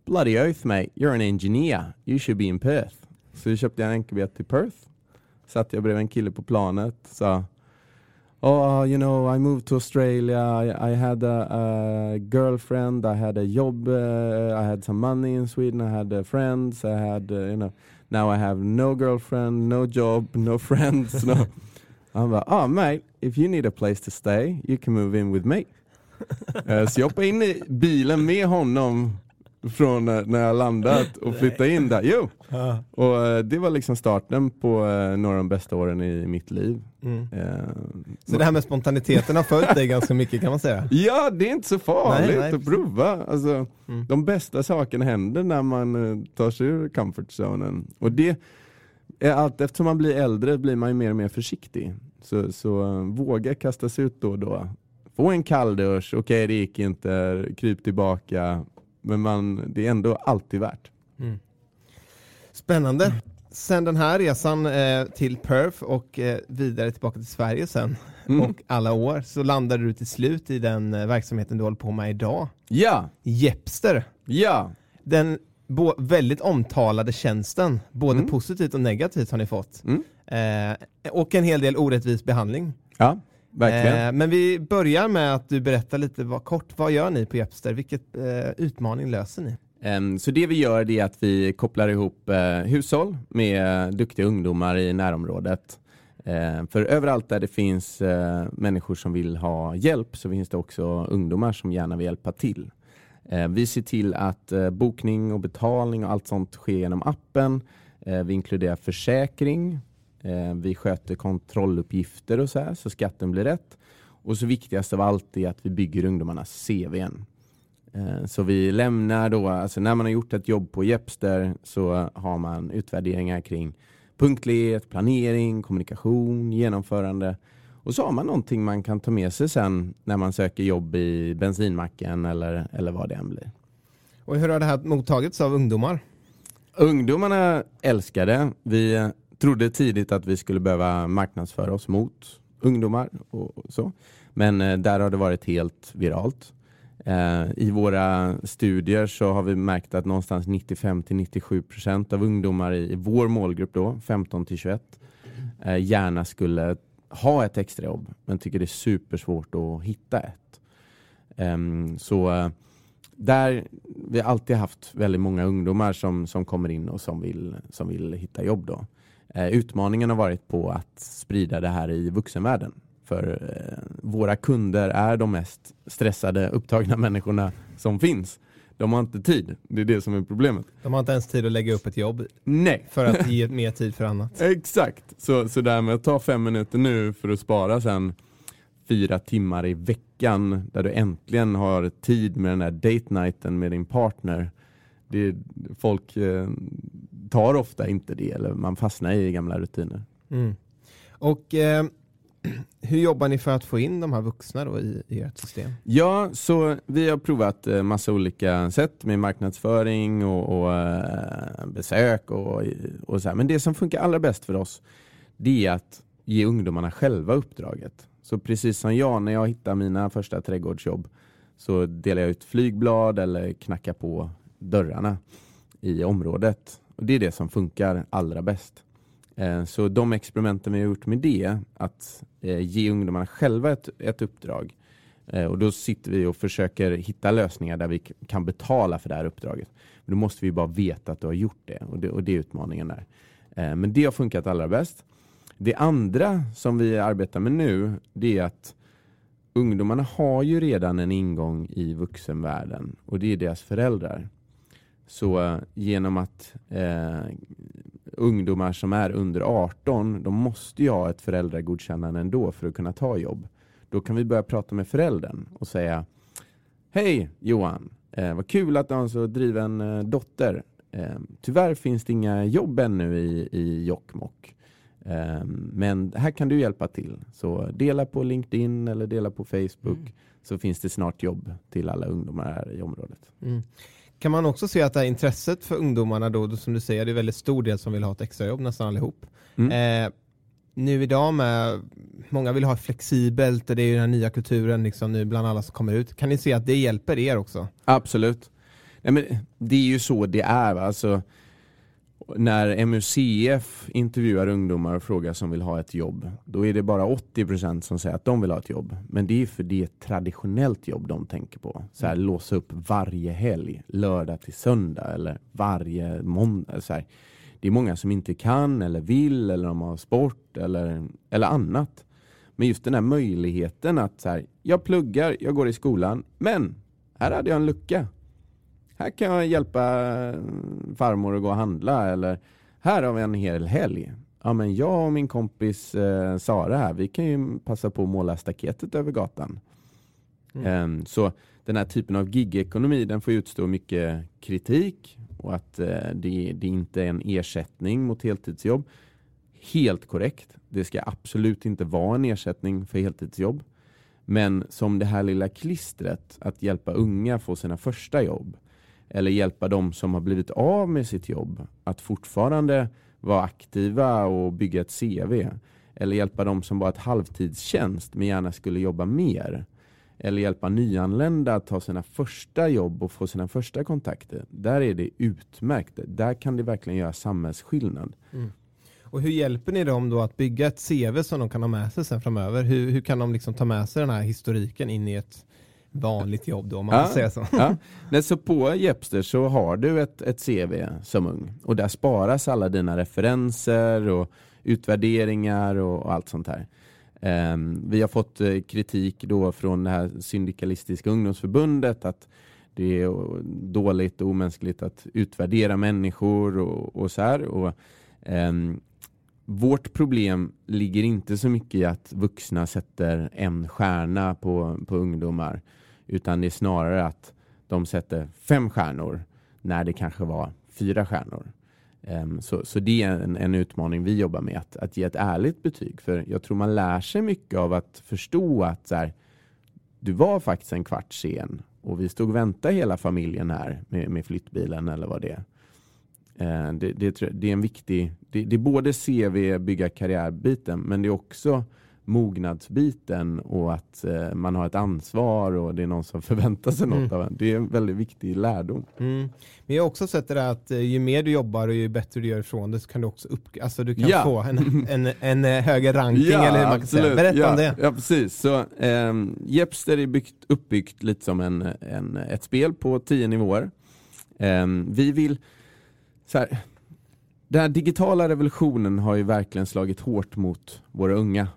bloody oath mate, you're an engineer, you should be in Perth. Så köpte jag en enkelbiljett till Perth. Satt jag bredvid en kille på planet, sa Oh, you know, I moved to Australia. I, I had a, a girlfriend. I had a job. Uh, I had some money in Sweden. I had uh, friends. I had, uh, you know, now I have no girlfriend, no job, no friends. No. Han bara, ah mate, if you need a place to stay, you can move in with me. Eh, Så jag hoppade in i bilen med honom från eh, när jag landat och flyttade in där. Jo! Och eh, det var liksom starten på eh, några av de bästa åren i mitt liv. Mm. Eh, Så det här med spontaniteten har följt dig ganska mycket kan man säga? Ja, det är inte så farligt Nej, nej, att prova. Alltså, Mm. De bästa sakerna händer när man tar sig ur comfort zonen. Och det är allt, eftersom man blir äldre blir man ju mer och mer försiktig. Så, så våga kasta sig ut då och då. Få en kalldusch, okej det gick inte, kryp tillbaka. Men man, det är ändå alltid värt. Spännande. Sen den här resan eh, till Perth och eh, vidare tillbaka till Sverige sen Mm. och alla år så landade du till slut i den eh, verksamheten du håller på med idag. Ja, Jepster. ja, Den väldigt omtalade tjänsten, både Mm. positivt och negativt har ni fått. Mm. Eh, och en hel del orättvis behandling. ja, verkligen. Eh, men vi börjar med att du berättar lite vad, kort, vad gör ni på Jepster? Vilket eh, utmaning löser ni? Em, Så det vi gör är att vi kopplar ihop eh, hushåll med duktiga ungdomar i närområdet. Eh, För överallt där det finns eh, människor som vill ha hjälp så finns det också ungdomar som gärna vill hjälpa till. Eh, Vi ser till att eh, bokning och betalning och allt sånt sker genom appen. Vi inkluderar försäkring. Eh, Vi sköter kontrolluppgifter och så här så skatten blir rätt. Och så viktigast av allt är att vi bygger ungdomarnas CVn. Eh, Så vi lämnar då, alltså när man har gjort ett jobb på Jepster så har man utvärderingar kring punktlighet, planering, kommunikation, genomförande. Och så har man någonting man kan ta med sig sen när man söker jobb i bensinmacken eller, eller vad det än blir. Och hur har det här mottagits av ungdomar? Ungdomarna älskar det. Vi trodde tidigt att vi skulle behöva marknadsföra oss mot ungdomar och och så. Men eh, där har det varit helt viralt. Eh, I våra studier så har vi märkt att någonstans 95-97% av ungdomar i, i vår målgrupp då, 15 till 21, eh, gärna skulle ha ett extrajobb men tycker det är supersvårt att hitta ett. Ehm, så eh, där, vi har alltid haft väldigt många ungdomar som, som kommer in och som vill, som vill hitta jobb. Då. Eh, utmaningen har varit på att sprida det här i vuxenvärlden. För eh, våra kunder är de mest stressade, upptagna människorna som finns. De har inte tid, det är det som är problemet. De har inte ens tid att lägga upp ett jobb Nej, för att ge mer tid för annat. exakt. Så, så där med att ta fem minuter nu för att spara sen fyra timmar i veckan där du äntligen har tid med den där date nighten med din partner. Det, folk eh, tar ofta inte det eller man fastnar i gamla rutiner. Mm. Och eh, hur jobbar ni för att få in de här vuxna då i, i ert system? Ja, så vi har provat eh, massa olika sätt med marknadsföring och, och eh, besök och, och så här. Men det som funkar allra bäst för oss det är att ge ungdomarna själva uppdraget. Så precis som jag, när jag hittar mina första trädgårdsjobb så delar jag ut flygblad eller knackar på dörrarna i området. Och Det är det som funkar allra bäst. Eh, så de experimenten vi har gjort med det, att eh, ge ungdomarna själva ett, ett uppdrag. Eh, och då sitter vi och försöker hitta lösningar där vi kan betala för det här uppdraget. Men då måste vi bara veta att du har gjort det och det, och det är utmaningen där. Men det har funkat allra bäst. Det andra som vi arbetar med nu, det är att ungdomarna har ju redan en ingång i vuxenvärlden och det är deras föräldrar. Så eh, genom att eh, ungdomar som är under 18, de måste ju ha ett föräldragodkännande ändå för att kunna ta jobb. Då kan vi börja prata med föräldern och säga Hej Johan, eh, vad kul att du har en så driven eh, dotter. Eh, tyvärr finns det inga jobb ännu i, i Jokkmokk. Ehm, men här kan du hjälpa till. Så dela på LinkedIn eller dela på Facebook mm. så finns det snart jobb till alla ungdomar här i området. Mm. Kan man också se att det här intresset för ungdomarna då, som du säger, det är väldigt stor del som vill ha ett extrajobb nästan allihop. Mm. Eh, nu idag med, många vill ha flexibelt det är ju den nya kulturen liksom nu bland alla som kommer ut. Kan ni se att det hjälper er också? Absolut. Nej, men det är ju så det är. Alltså, när MUCF intervjuar ungdomar och frågar som vill ha ett jobb, då är det bara 80% som säger att de vill ha ett jobb. Men det är för det är ett traditionellt jobb de tänker på. Så här, låsa upp varje helg, lördag till söndag eller varje måndag. Så här. Det är många som inte kan eller vill eller de har sport eller, eller annat. Men just den här möjligheten att så här, jag pluggar, jag går i skolan, men här hade jag en lucka här kan jag hjälpa farmor att gå och handla eller här har vi en hel helg. Ja men jag och min kompis eh, Sara här, vi kan ju passa på att måla staketet över gatan. Mm. Um, så den här typen av gigekonomi den får utstå mycket kritik och att uh, det, det inte är en ersättning mot heltidsjobb. Helt korrekt. Det ska absolut inte vara en ersättning för heltidsjobb. Men som det här lilla klistret att hjälpa unga få sina första jobb eller hjälpa de som har blivit av med sitt jobb att fortfarande vara aktiva och bygga ett CV. Eller hjälpa de som bara ett halvtidstjänst men gärna skulle jobba mer. Eller hjälpa nyanlända att ta sina första jobb och få sina första kontakter. Där är det utmärkt. Där kan det verkligen göra samhällsskillnad. Mm. Och hur hjälper ni dem då att bygga ett CV som de kan ha med sig sen framöver? Hur, hur kan de liksom ta med sig den här historiken in i ett vanligt jobb då om man ja, säga så. Ja. Nej, så på Jepster så har du ett, ett CV som ung och där sparas alla dina referenser och utvärderingar och, och allt sånt här. Um, vi har fått uh, kritik då från det här syndikalistiska ungdomsförbundet att det är dåligt och omänskligt att utvärdera människor och, och så här. Och, um, vårt problem ligger inte så mycket i att vuxna sätter en stjärna på, på ungdomar utan det är snarare att de sätter fem stjärnor när det kanske var fyra stjärnor. Um, så, så det är en, en, utmaning vi jobbar med, att, att ge ett ärligt betyg. För jag tror man lär sig mycket av att förstå att så här, du var faktiskt en kvart sen och vi stod och väntade hela familjen här med, med flyttbilen eller vad det är. Uh, det, det, det, är en viktig, det, det är både CV, bygga karriärbiten, men det är också mognadsbiten och att eh, man har ett ansvar och det är någon som förväntar sig något mm. av en. Det är en väldigt viktig lärdom. Mm. Men jag har också sett det där att eh, ju mer du jobbar och ju bättre du gör ifrån det så kan du också upp, alltså du kan ja. få en, en, en eh, högre ranking ja, eller hur man kan säga. Berätta ja, om det. Ja precis. Så, eh, Jepster är byggt, uppbyggt lite som en, en, ett spel på tio nivåer. Eh, vi vill så här, den här digitala revolutionen har ju verkligen slagit hårt mot våra unga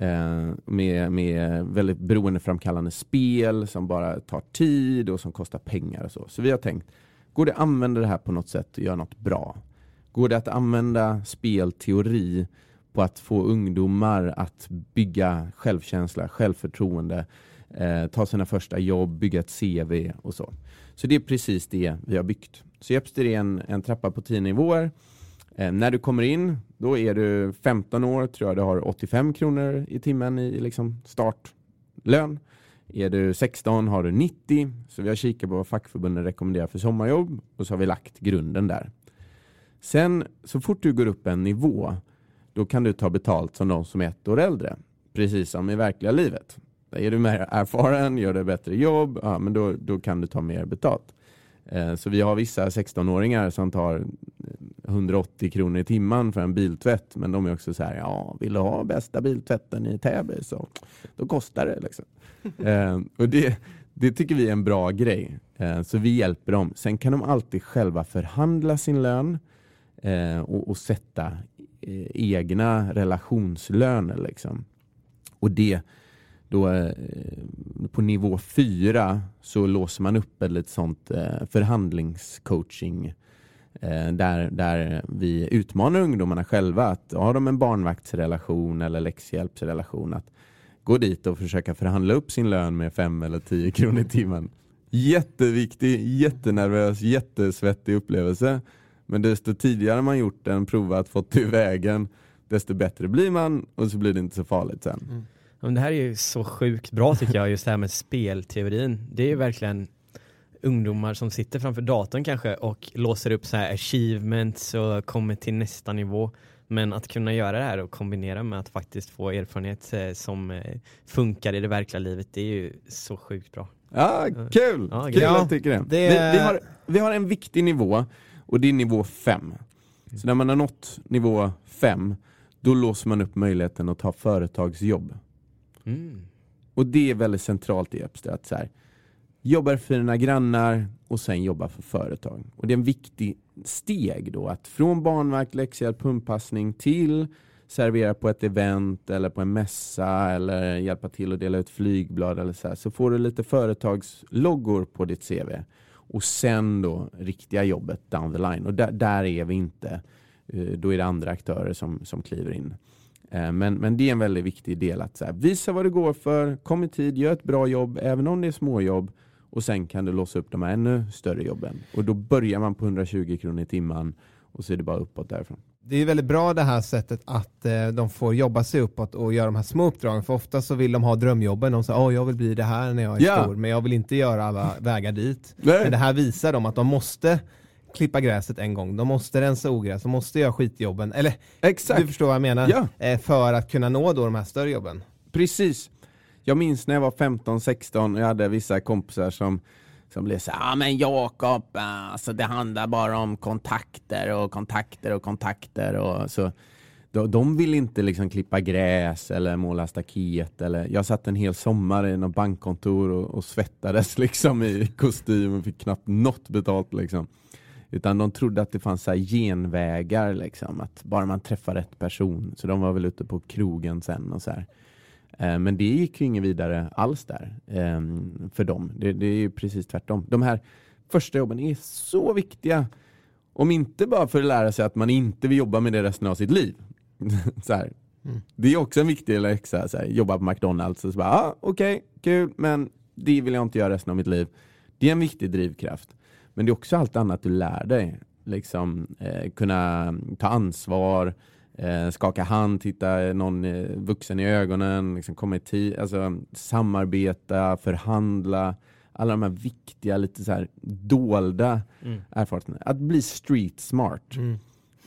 Eh, med, med väldigt beroendeframkallande spel som bara tar tid och som kostar pengar och så. Så vi har tänkt, går det att använda det här på något sätt och göra något bra? Går det att använda spelteori på att få ungdomar att bygga självkänsla, självförtroende, eh, ta sina första jobb, bygga ett CV och så. Så det är precis det vi har byggt. Så Jepster är en, en trappa på tio nivåer Eh, när du kommer in, då är du 15 år, tror jag du har 85 kronor i timmen i liksom startlön. Är du 16 har du 90, så vi har kikat på vad fackförbunden rekommenderar för sommarjobb och så har vi lagt grunden där. Sen så fort du går upp en nivå, då kan du ta betalt som de som är ett år äldre. Precis som i verkliga livet. Är du mer erfaren, gör du bättre jobb, ja, men då, då kan du ta mer betalt. Eh, så vi har vissa 16-åringar som tar 180 kronor i timmen för en biltvätt. Men de är också så här, ja, vill du ha bästa biltvätten i Täby så då kostar det. Liksom. eh, och det, det tycker vi är en bra grej. Eh, så vi hjälper dem. Sen kan de alltid själva förhandla sin lön eh, och, och, sätta egna relationslöner. Liksom. Och det då eh, på nivå fyra så låser man upp ett sånt eh, förhandlingscoaching eh, där, där vi utmanar ungdomarna själva att har de en barnvaktsrelation eller läxhjälpsrelation att gå dit och försöka förhandla upp sin lön med fem eller tio kronor i timmen. Jätteviktig, jättenervös, jättesvettig upplevelse. Men desto tidigare man gjort den, provat, fått till vägen, desto bättre blir man och så blir det inte så farligt sen. Mm. Men det här är ju så sjukt bra tycker jag, just det här med spelteorin. Det är ju verkligen ungdomar som sitter framför datorn kanske och låser upp så här achievements och kommer till nästa nivå. Men att kunna göra det här och kombinera med att faktiskt få erfarenhet eh, som eh, funkar i det verkliga livet, det är ju så sjukt bra. Ja, kul! Ja, kul ja, att du tycker det. det- Vi, vi, har, vi har en viktig nivå och det är nivå 5. Så när man har nått nivå 5, då låser man upp möjligheten att ta företagsjobb. Mm. Och det är väldigt centralt i Epster. att så här, jobbar för dina grannar och sen jobba för företag. Och det är en viktig steg då att från barnvakt, läxhjälp, pumpassning till servera på ett event eller på en mässa eller hjälpa till att dela ut flygblad eller så här, så får du lite företagsloggor på ditt CV. Och sen då riktiga jobbet down the line. Och där, där är vi inte. Eh, då är det andra aktörer som, som kliver in. Eh, Men, men det är en väldigt viktig del att här, visa vad du går för, kom i tid, gör ett bra jobb, även om det är småjobb. Och sen kan du låsa upp de här ännu större jobben. Och då börjar man på 120 kronor i timmen och så är det bara uppåt därifrån. Det är väldigt bra det här sättet att eh, de får jobba sig uppåt och göra de här små uppdragen. För ofta så vill de ha drömjobben. De säger åh jag vill bli det här när jag är Ja. stor, men jag vill inte göra alla vägar dit. Nej. Men det här visar dem att de måste klippa gräset en gång. De måste rensa ogräs, de måste göra skitjobben. Eller Exakt, du förstår vad jag menar? Ja. Eh, för att kunna nå då de här större jobben. precis. Jag minns när jag var 15-16 och jag hade vissa kompisar som som blev så ja ah, men Jakob, alltså det handlar bara om kontakter och kontakter och kontakter och så. De, de vill inte liksom klippa gräs eller måla staket eller jag satt en hel sommar i något bankkontor och, och svettades liksom i kostym och fick knappt något betalt liksom. Utan de trodde att det fanns så genvägar liksom, att bara man träffar rätt person. Så de var väl ute på krogen sen och så här. Eh, Men det gick ju inget vidare alls där eh, för dem. Det, det är ju precis tvärtom. De här första jobben är så viktiga. Om inte bara för att lära sig att man inte vill jobba med det resten av sitt liv. så här. Mm. Det är också en viktig läxa, så här, jobba på McDonalds och så bara, ah, okej, kul, men det vill jag inte göra resten av mitt liv. Det är en viktig drivkraft. Men det är också allt annat du lär dig. Liksom, eh, kunna ta ansvar, eh, skaka hand, titta någon eh, vuxen i ögonen, liksom komma i tid, alltså, samarbeta, förhandla. Alla de här viktiga, lite så här dolda Mm. erfarenheterna. Att bli street smart.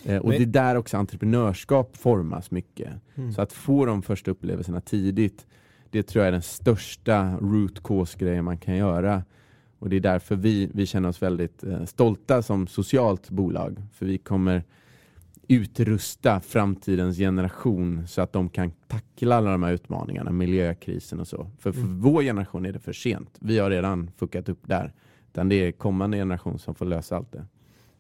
Eh, och Men- det är där också entreprenörskap formas mycket. Mm. Så att få de första upplevelserna tidigt, det tror jag är den största root cause-grejen man kan göra. Och det är därför vi, vi känner oss väldigt eh, stolta som socialt bolag. För vi kommer utrusta framtidens generation så att de kan tackla alla de här utmaningarna, miljökrisen och så. För, för Mm. vår generation är det för sent. Vi har redan fuckat upp där. Utan det är kommande generation som får lösa allt det.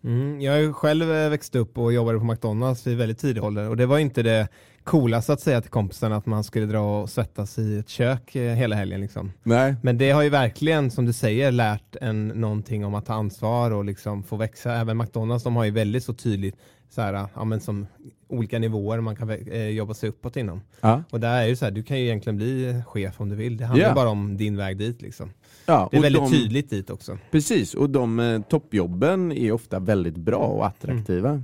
Mm, jag har ju själv eh, växt upp och jobbade på McDonalds vid väldigt tidig ålder och det var inte det coolaste att säga till kompisarna att man skulle dra och svettas i ett kök eh, hela helgen liksom. Nej. Men det har ju verkligen, som du säger, lärt en någonting om att ta ansvar och liksom få växa. Även McDonalds, de har ju väldigt så tydligt så här, ja, men som olika nivåer man kan eh, jobba sig uppåt inom. Ja. Och där är ju så här, du kan ju egentligen bli chef om du vill. Det handlar ju bara om din väg dit liksom. Ja, Det är väldigt de, tydligt dit också. Precis, och de eh, toppjobben är ofta väldigt bra och attraktiva.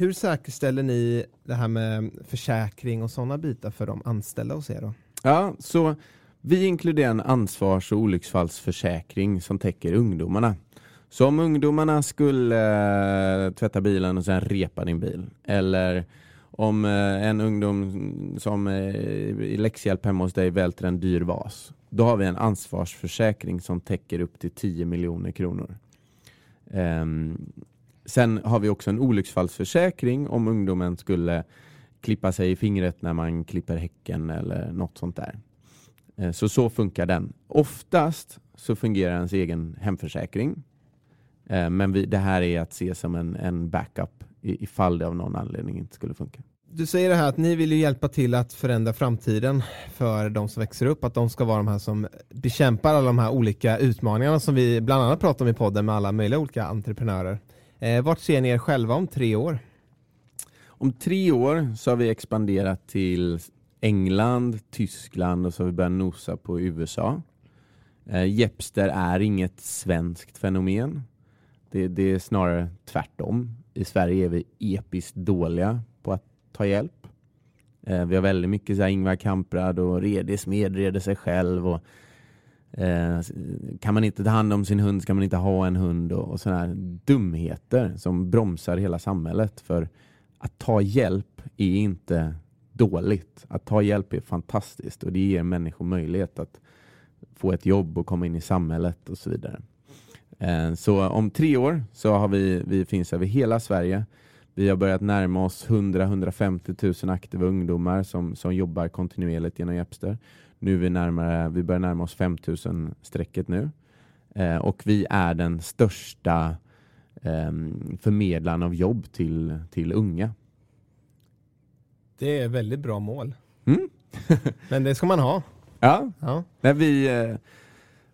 Hur säkerställer ni det här med försäkring och sådana bitar för de anställda hos er då? Ja, så vi inkluderar en ansvars och olycksfallsförsäkring som täcker ungdomarna. Så om ungdomarna skulle eh, tvätta bilen och sen repa din bil, eller om eh, en ungdom som eh, i läxhjälp hemma hos dig välter en dyr vas, då har vi en ansvarsförsäkring som täcker upp till 10 miljoner kronor. Ehm, sen har vi också en olycksfallsförsäkring om ungdomen skulle klippa sig i fingret när man klipper häcken eller något sånt där. Eh, så så funkar den. Oftast så fungerar ens egen hemförsäkring. Eh, men vi, det här är att se som en, en backup ifall det av någon anledning inte skulle funka. Du säger det här att ni vill ju hjälpa till att förändra framtiden för de som växer upp, att de ska vara de här som bekämpar alla de här olika utmaningarna som vi bland annat pratar om i podden med alla möjliga olika entreprenörer. Eh, vart ser ni er själva om tre år? Om tre år så har vi expanderat till England, Tyskland och så har vi börjat nosa på USA. Eh, Jepster är inget svenskt fenomen. Det, det är snarare tvärtom. I Sverige är vi episkt dåliga på att ta hjälp. Eh, vi har väldigt mycket så här Ingvar Kamprad och Redis medreder sig själv. Och, eh, kan man inte ta hand om sin hund ska man inte ha en hund och, och sådana här dumheter som bromsar hela samhället. För att ta hjälp är inte dåligt. Att ta hjälp är fantastiskt och det ger människor möjlighet att få ett jobb och komma in i samhället och så vidare. Eh, så om tre år så har vi, vi finns över hela Sverige. Vi har börjat närma oss 100-150 000 aktiva ungdomar som, som jobbar kontinuerligt genom Jepster. Nu är vi, närmare, vi börjar närma oss 5 000 strecket nu. Eh, och vi är den största eh, förmedlaren av jobb till, till unga. Det är väldigt bra mål. Mm. Men det ska man ha. Ja, Ja. Nej, vi, eh,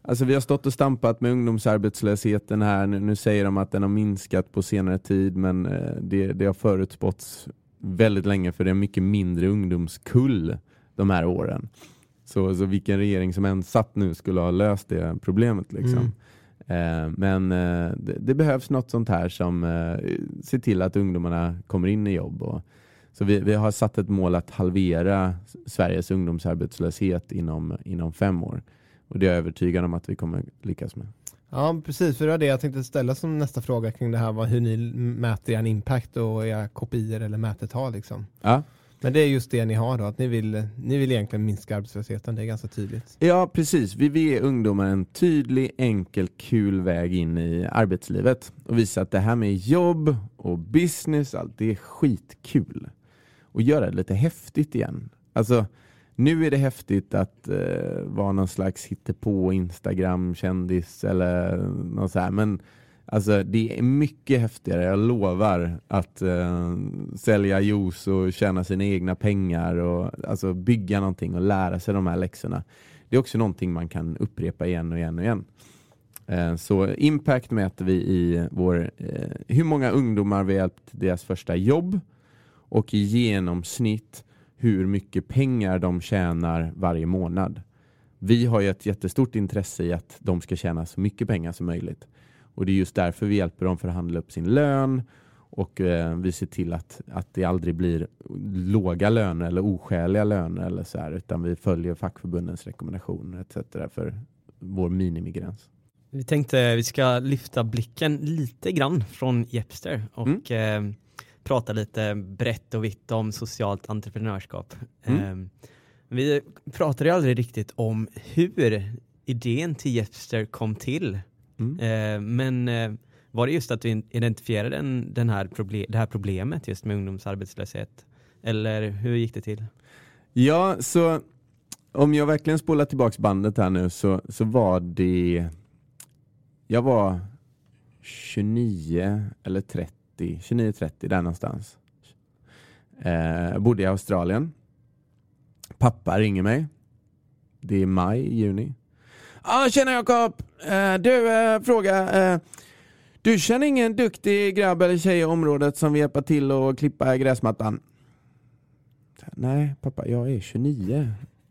alltså vi har stått och stampat med ungdomsarbetslösheten här. Nu, nu säger de att den har minskat på senare tid men eh, det, det har förutspåtts väldigt länge för det är mycket mindre ungdomskull de här åren. Så, så vilken regering som än satt nu skulle ha löst det problemet. Liksom. Eh, men eh, det, det behövs något sånt här som eh, ser till att ungdomarna kommer in i jobb. Och, så vi, vi har satt ett mål att halvera Sveriges ungdomsarbetslöshet inom, inom fem år. Och det är jag övertygad om att vi kommer lyckas med. ja, precis. För det var det jag tänkte ställa som nästa fråga kring det här. Vad, hur ni mäter er impact och era kopior eller mätetal. Liksom. Ja, men det är just det ni har då. Att ni vill, ni vill egentligen minska arbetslösheten. Det är ganska tydligt. ja precis. Vi vill ge ungdomar en tydlig, enkel, kul väg in i arbetslivet och visa att det här med jobb och business, allt det är skitkul. Och göra det lite häftigt igen. Alltså, nu är det häftigt att eh, vara någon slags hittepå Instagram-kändis eller något så här. Men alltså, det är mycket häftigare, jag lovar, att eh, sälja juice och tjäna sina egna pengar och alltså, bygga någonting och lära sig de här läxorna. Det är också någonting man kan upprepa igen och igen och igen. Eh, Så impact mäter vi i vår, eh, hur många ungdomar vi har hjälpt till deras första jobb och i genomsnitt hur mycket pengar de tjänar varje månad. Vi har ju ett jättestort intresse i att de ska tjäna så mycket pengar som möjligt. Och det är just därför vi hjälper dem förhandla upp sin lön och eh, vi ser till att, att det aldrig blir låga löner eller oskäliga löner eller så här, utan vi följer fackförbundens rekommendationer etc. för vår minimigräns. Vi tänkte vi ska lyfta blicken lite grann från Jepster och eh, prata lite brett och vitt om socialt entreprenörskap. Mm. Eh, vi pratade aldrig riktigt om hur idén till Jepster kom till. Mm. Eh, men eh, var det just att du identifierade den, den här proble- det här problemet just med ungdomsarbetslöshet? Eller hur gick det till? Ja, så om jag verkligen spolar tillbaks bandet här nu så, så var det Jag var 29 eller 30, 29-30 där någonstans. Eh, bodde i Australien. Pappa ringer mig. Det är maj, juni. Ja, ah, tjena Jakob! Eh, du, eh, fråga. Eh, du känner ingen duktig grabb eller tjej i området som vill hjälpa till och klippa gräsmattan? Nej pappa, jag är 29.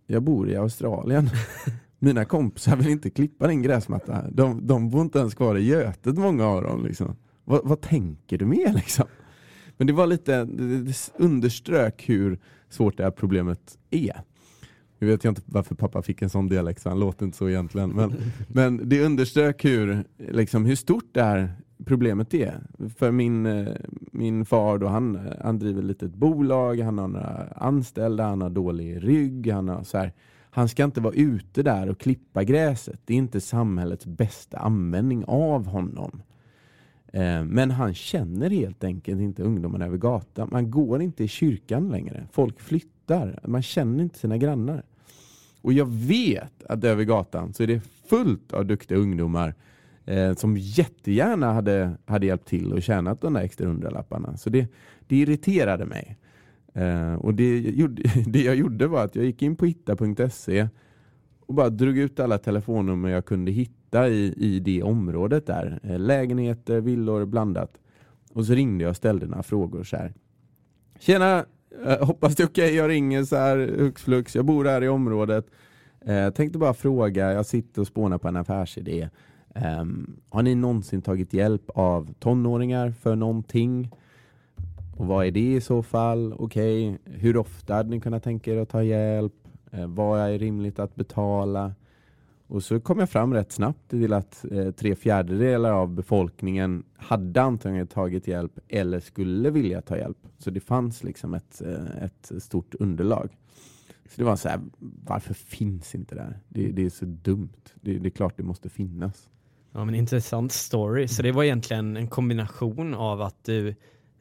Jag bor i Australien. Mina kompisar vill inte klippa din gräsmatta. De, de bor inte ens kvar i Götet många av dem. Liksom. Vad, vad tänker du med liksom? Men det var lite, det, det underströk hur svårt det här problemet är. Nu vet jag inte varför pappa fick en sån dialekt, så han låter inte så egentligen. Men, men det underströk hur, liksom, hur stort det här problemet är. För min, eh, min far då, han, eh, han driver ett litet bolag, han har några anställda, han har dålig rygg, han har så här, han ska inte vara ute där och klippa gräset. Det är inte samhällets bästa användning av honom. Eh, Men han känner helt enkelt inte ungdomarna över gatan. Man går inte i kyrkan längre. Folk flyttar. Man känner inte sina grannar. Och jag vet att över gatan så är det fullt av duktiga ungdomar eh, som jättegärna hade, hade hjälpt till och tjänat de där extra hundralapparna. Så det, det irriterade mig. Eh, och det, gjorde, det jag gjorde var att jag gick in på hitta.se och bara drog ut alla telefonnummer jag kunde hitta i, i det området där. Eh, lägenheter, villor, blandat. Och så ringde jag och ställde några frågor så här. Tjena, eh, hoppas det är okej, jag ringer så här hux flux, jag bor här i området. Eh, tänkte bara fråga, jag sitter och spånar på en affärsidé. Eh, har ni någonsin tagit hjälp av tonåringar för någonting? Och vad är det i så fall? Okej, okay. hur ofta hade ni kunnat tänka er att ta hjälp? Eh, vad är rimligt att betala? Och så kom jag fram rätt snabbt till att eh, tre fjärdedelar av befolkningen hade antingen tagit hjälp eller skulle vilja ta hjälp. Så det fanns liksom ett, eh, ett stort underlag. Så det var så här, varför finns inte det här? Det, det är så dumt. Det, det, är klart det måste finnas. Ja men intressant story. Så det var egentligen en kombination av att du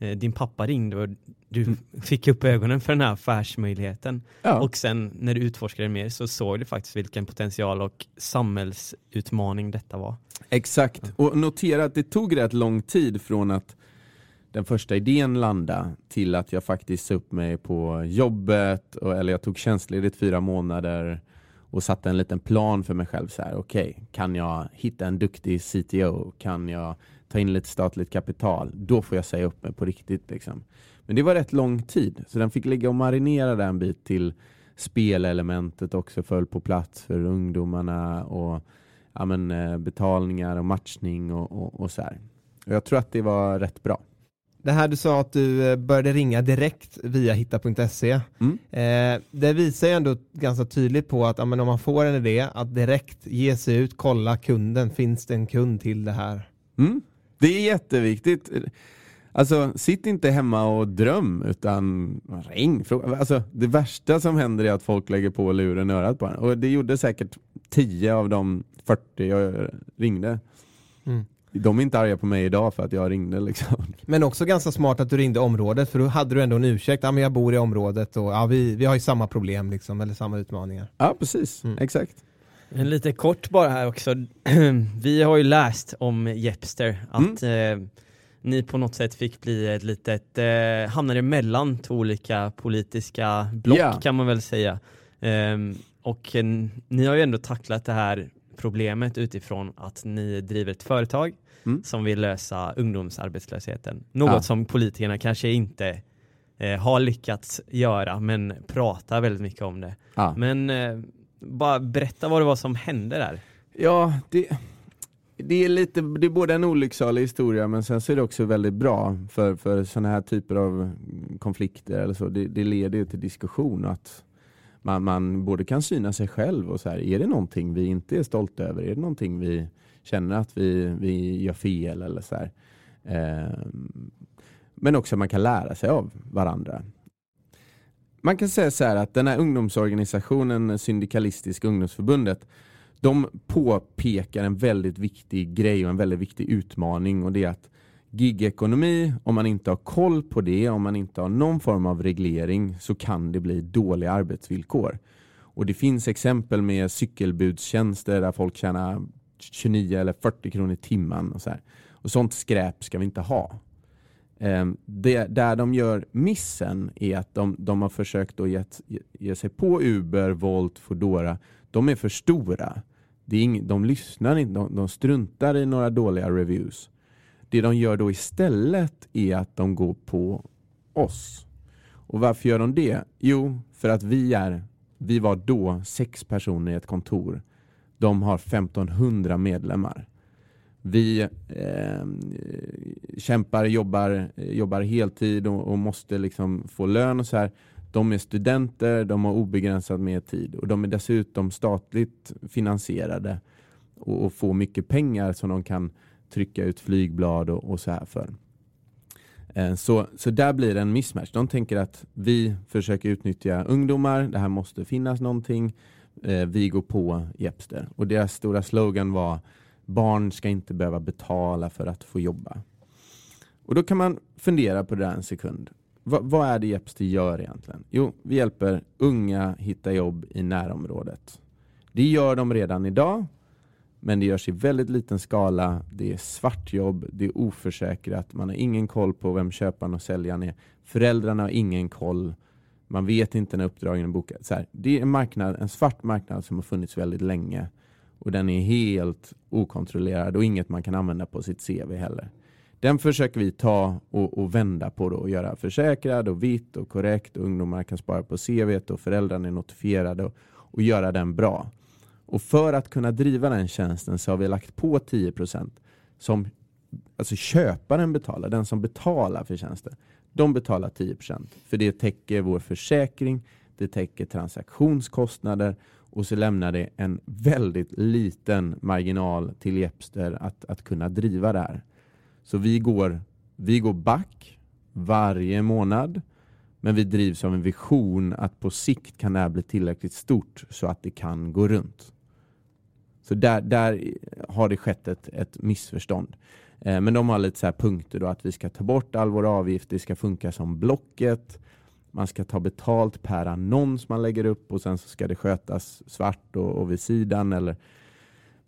din pappa ringde och du mm. fick upp ögonen för den här affärsmöjligheten. Ja. Och sen när du utforskade mer så såg du faktiskt vilken potential och samhällsutmaning detta var. Exakt, och notera att det tog rätt lång tid från att den första idén landa till att jag faktiskt upp mig på jobbet, och, eller jag tog tjänstledigt fyra månader och satte en liten plan för mig själv. så här. Okej, okay, kan jag hitta en duktig CTO? Kan jag ta in lite statligt kapital, då får jag säga upp mig på riktigt. Liksom. Men det var rätt lång tid, så den fick ligga och marinera där en bit till spelelementet också föll på plats för ungdomarna och ja, men, eh, betalningar och matchning och, och, och så här. Och jag tror att det var rätt bra. Det här du sa att du eh, började ringa direkt via hitta.se. Mm. Eh, det visar ju ändå ganska tydligt på att ja, om man får en idé, att direkt ge sig ut, kolla kunden, finns det en kund till det här? Mm. Det är jätteviktigt. Alltså, sitt inte hemma och dröm, utan ring. Alltså, det värsta som händer är att folk lägger på luren i örat på en. Och det gjorde säkert 10 av de 40 jag ringde. Mm. De är inte arga på mig idag för att jag ringde liksom. Men också ganska smart att du ringde området för då hade du ändå en ursäkt. Ja men jag bor i området och ja, vi, vi har ju samma problem liksom, eller samma utmaningar. Ja precis, mm. exakt. En lite kort bara här också. Vi har ju läst om Jepster att mm. eh, ni på något sätt fick bli ett litet, eh, hamnade emellan två olika politiska block yeah. kan man väl säga. Eh, och ni har ju ändå tacklat det här problemet utifrån att ni driver ett företag mm. som vill lösa ungdomsarbetslösheten. Något ja. som politikerna kanske inte eh, har lyckats göra men pratar väldigt mycket om det. Ja. Men eh, bara berätta vad det var som hände där. Ja, det, det är lite, det är både en olycksalig historia men sen så är det också väldigt bra för, för sådana här typer av konflikter eller så. Det, det leder ju till diskussion att man, man både kan syna sig själv och så här, är det någonting vi inte är stolta över? Är det någonting vi känner att vi, vi gör fel eller så eh, men också att man kan lära sig av varandra. Man kan säga så här att den här ungdomsorganisationen Syndikalistiska ungdomsförbundet de påpekar en väldigt viktig grej och en väldigt viktig utmaning och det är att gigekonomi, om man inte har koll på det, om man inte har någon form av reglering så kan det bli dåliga arbetsvillkor. Och det finns exempel med cykelbudstjänster där folk tjänar 29 eller 40 kronor i timmen och så här. Och sånt skräp ska vi inte ha. Ehm, det, där de gör missen är att de, de har försökt att ge, ge sig på Uber, Volt, Foodora. De är för stora. Det är ing, de lyssnar inte, de, de struntar i några dåliga reviews. Det de gör då istället är att de går på oss. Och varför gör de det? Jo, för att vi är, vi var då sex personer i ett kontor. De har 1500 medlemmar. Vi eh, kämpar, jobbar, jobbar heltid och, och, måste liksom få lön och så här. De är studenter, de har obegränsat med tid och de är dessutom statligt finansierade och, och får mycket pengar som de kan trycka ut flygblad och, och så här för. Eh, så, så där blir det en mismatch. De tänker att vi försöker utnyttja ungdomar, det här måste finnas någonting. Eh, vi går på Jepster. Och deras stora slogan var Barn ska inte behöva betala för att få jobba. Och då kan man fundera på det där en sekund. Va, vad är det Jepster gör egentligen? Jo, vi hjälper unga hitta jobb i närområdet. Det gör de redan idag, men det görs i väldigt liten skala. Det är svartjobb, det är oförsäkrat, man har ingen koll på vem köparen och säljaren är. Föräldrarna har ingen koll. Man vet inte när uppdragen är bokade. Så här, det är en, marknad, en svart marknad som har funnits väldigt länge och den är helt okontrollerad och inget man kan använda på sitt CV heller. Den försöker vi ta och, och vända på då och göra försäkrad och vitt och korrekt. Och ungdomar kan spara på CV och föräldrarna är notifierade och, och göra den bra. Och för att kunna driva den tjänsten så har vi lagt på 10 som alltså köparen betalar, den som betalar för tjänsten. de betalar 10% för det täcker vår försäkring, det täcker transaktionskostnader och så lämnar det en väldigt liten marginal till Jepster att, att kunna driva det här. Så vi går, vi går back varje månad men vi drivs av en vision att på sikt kan det här bli tillräckligt stort så att det kan gå runt. Så där, där har det skett ett, ett missförstånd. Eh, men de har lite så punkter då att vi ska ta bort all vår avgift, det ska funka som Blocket, man ska ta betalt per annons man lägger upp och sen så ska det skötas svart och, och vid sidan. Eller,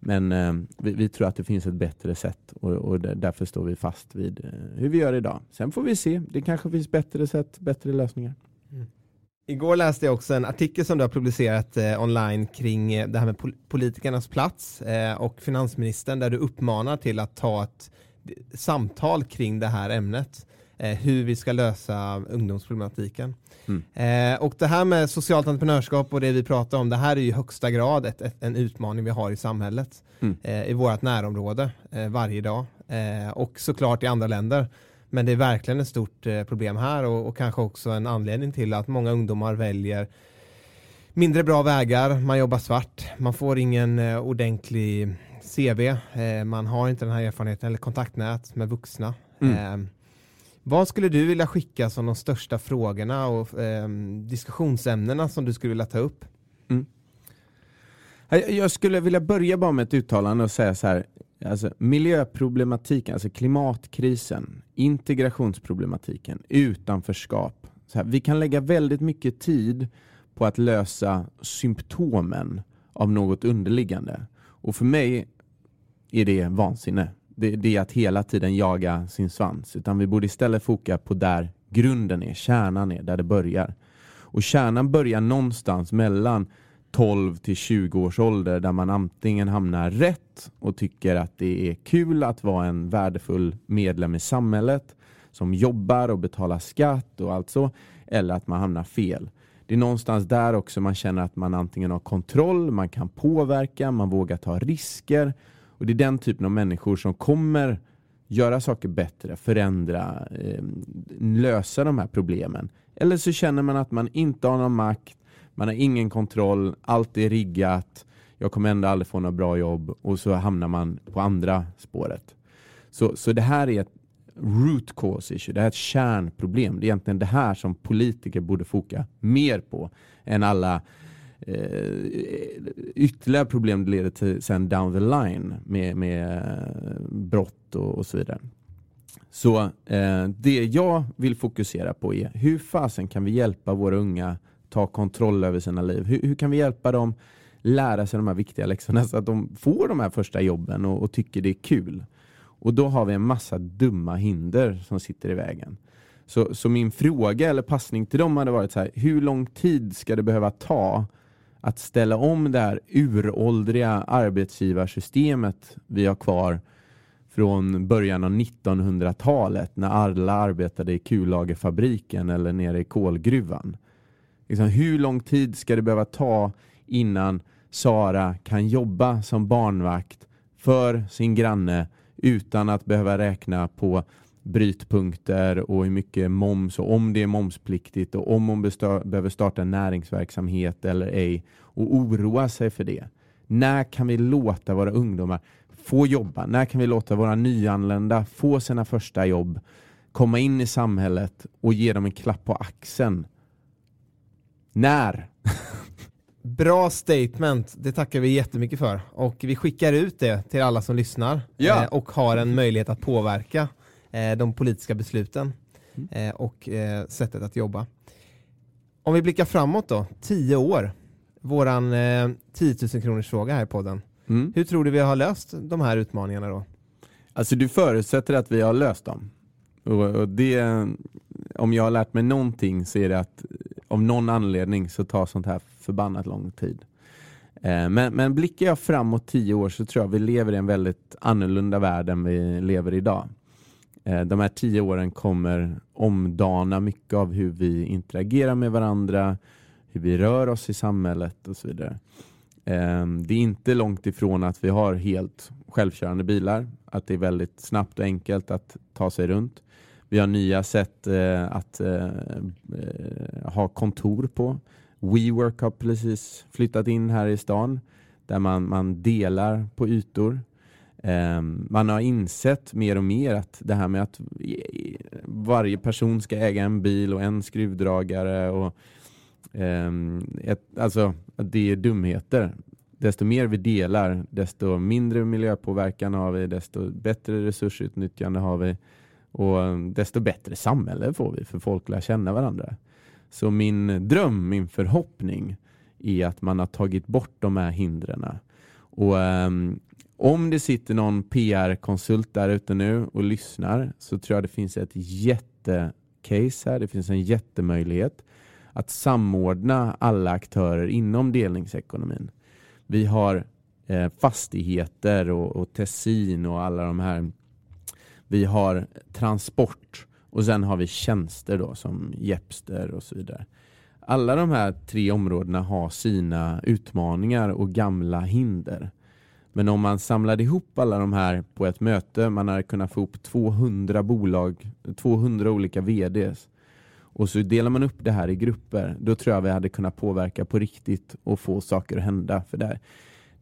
men eh, vi, vi, tror att det finns ett bättre sätt och, och därför står vi fast vid eh, hur vi gör idag. Sen får vi se, det kanske finns bättre sätt, bättre lösningar. Mm. Igår läste jag också en artikel som du har publicerat eh, online kring eh, det här med pol politikernas plats eh, och finansministern där du uppmanar till att ta ett eh, samtal kring det här ämnet. Eh, hur vi ska lösa ungdomsproblematiken. Mm. Eh, och det här med socialt entreprenörskap och det vi pratar om, det här är i högsta grad ett, ett, en utmaning vi har i samhället. Mm. Eh, I vårt närområde varje dag och såklart i andra länder. Men det är verkligen ett stort problem här och, och, kanske också en anledning till att många ungdomar väljer mindre bra vägar, man jobbar svart, man får ingen ordentlig CV, man har inte den här erfarenheten eller kontaktnät med vuxna. Mm. Vad skulle du vilja skicka som de största frågorna och eh, diskussionsämnena som du skulle vilja ta upp? Mm. Jag skulle vilja börja bara med ett uttalande och säga så här, alltså miljöproblematiken, alltså klimatkrisen, integrationsproblematiken, utanförskap. Så här, vi kan lägga väldigt mycket tid på att lösa symptomen av något underliggande. Och för mig är det vansinne det, det, är att hela tiden jaga sin svans. Utan vi borde istället foka på där grunden är, kärnan är, där det börjar. Och kärnan börjar någonstans mellan 12 till 20 års ålder där man antingen hamnar rätt och tycker att det är kul att vara en värdefull medlem i samhället som jobbar och betalar skatt och allt så, eller att man hamnar fel. Det är någonstans där också man känner att man antingen har kontroll, man kan påverka, man vågar ta risker och det är den typen av människor som kommer göra saker bättre, förändra, eh, lösa de här problemen. Eller så känner man att man inte har någon makt, man har ingen kontroll, allt är riggat, jag kommer ändå aldrig få något bra jobb och så hamnar man på andra spåret. Så, så det här är ett root cause issue, det här är ett kärnproblem. Det är egentligen det här som politiker borde foka mer på än alla Eh, eh, ytterligare problem det leder till sen down the line med, med eh, brott och, och så vidare. Så eh, det jag vill fokusera på är hur fasen kan vi hjälpa våra unga ta kontroll över sina liv? Hur, hur kan vi hjälpa dem lära sig de här viktiga läxorna så att de får de här första jobben och, och tycker det är kul? Och då har vi en massa dumma hinder som sitter i vägen. Så, så min fråga eller passning till dem hade varit så här, hur lång tid ska det behöva ta att ställa om det här uråldriga arbetsgivarsystemet vi har kvar från början av 1900-talet när alla arbetade i kullagerfabriken eller nere i kolgruvan. Liksom, hur lång tid ska det behöva ta innan Sara kan jobba som barnvakt för sin granne utan att behöva räkna på brytpunkter och hur mycket moms och om det är momspliktigt och om hon behöver starta en näringsverksamhet eller ej och oroa sig för det. När kan vi låta våra ungdomar få jobba? När kan vi låta våra nyanlända få sina första jobb, komma in i samhället och ge dem en klapp på axeln? När? Bra statement, det tackar vi jättemycket för och vi skickar ut det till alla som lyssnar ja. Eh, och har en möjlighet att påverka de politiska besluten mm. eh, och eh, sättet att jobba. Om vi blickar framåt då, tio år, våran eh, 10 000 kronors fråga här i podden. Mm. Hur tror du vi har löst de här utmaningarna då? Alltså du förutsätter att vi har löst dem. Och, det, om jag har lärt mig någonting så är det att av någon anledning så tar sånt här förbannat lång tid. Eh, men, men blickar jag framåt tio år så tror jag vi lever i en väldigt annorlunda värld än vi lever idag. Eh, de här tio åren kommer omdana mycket av hur vi interagerar med varandra, hur vi rör oss i samhället och så vidare. Eh, det är inte långt ifrån att vi har helt självkörande bilar, att det är väldigt snabbt och enkelt att ta sig runt. Vi har nya sätt eh, att eh, eh ha kontor på. WeWork har precis flyttat in här i stan där man, man delar på ytor. Ehm, man har insett mer och mer att det här med att eh, varje person ska äga en bil och en skruvdragare och ehm, ett, alltså att det är dumheter. Desto mer vi delar, desto mindre miljöpåverkan har vi, desto bättre resursutnyttjande har vi och desto bättre samhälle får vi för folk lär känna varandra. Så min dröm, min förhoppning är att man har tagit bort de här hindren. Och um, om det sitter någon PR-konsult där ute nu och lyssnar så tror jag det finns ett jättecase här. Det finns en jättemöjlighet att samordna alla aktörer inom delningsekonomin. Vi har eh, fastigheter och, och Tessin och alla de här. Vi har transport och sen har vi tjänster då som Jepster och så vidare. Alla de här tre områdena har sina utmaningar och gamla hinder. Men om man samlade ihop alla de här på ett möte, man hade kunnat få ihop 200 bolag, 200 olika VDs och så delar man upp det här i grupper, då tror jag vi hade kunnat påverka på riktigt och få saker att hända. För det,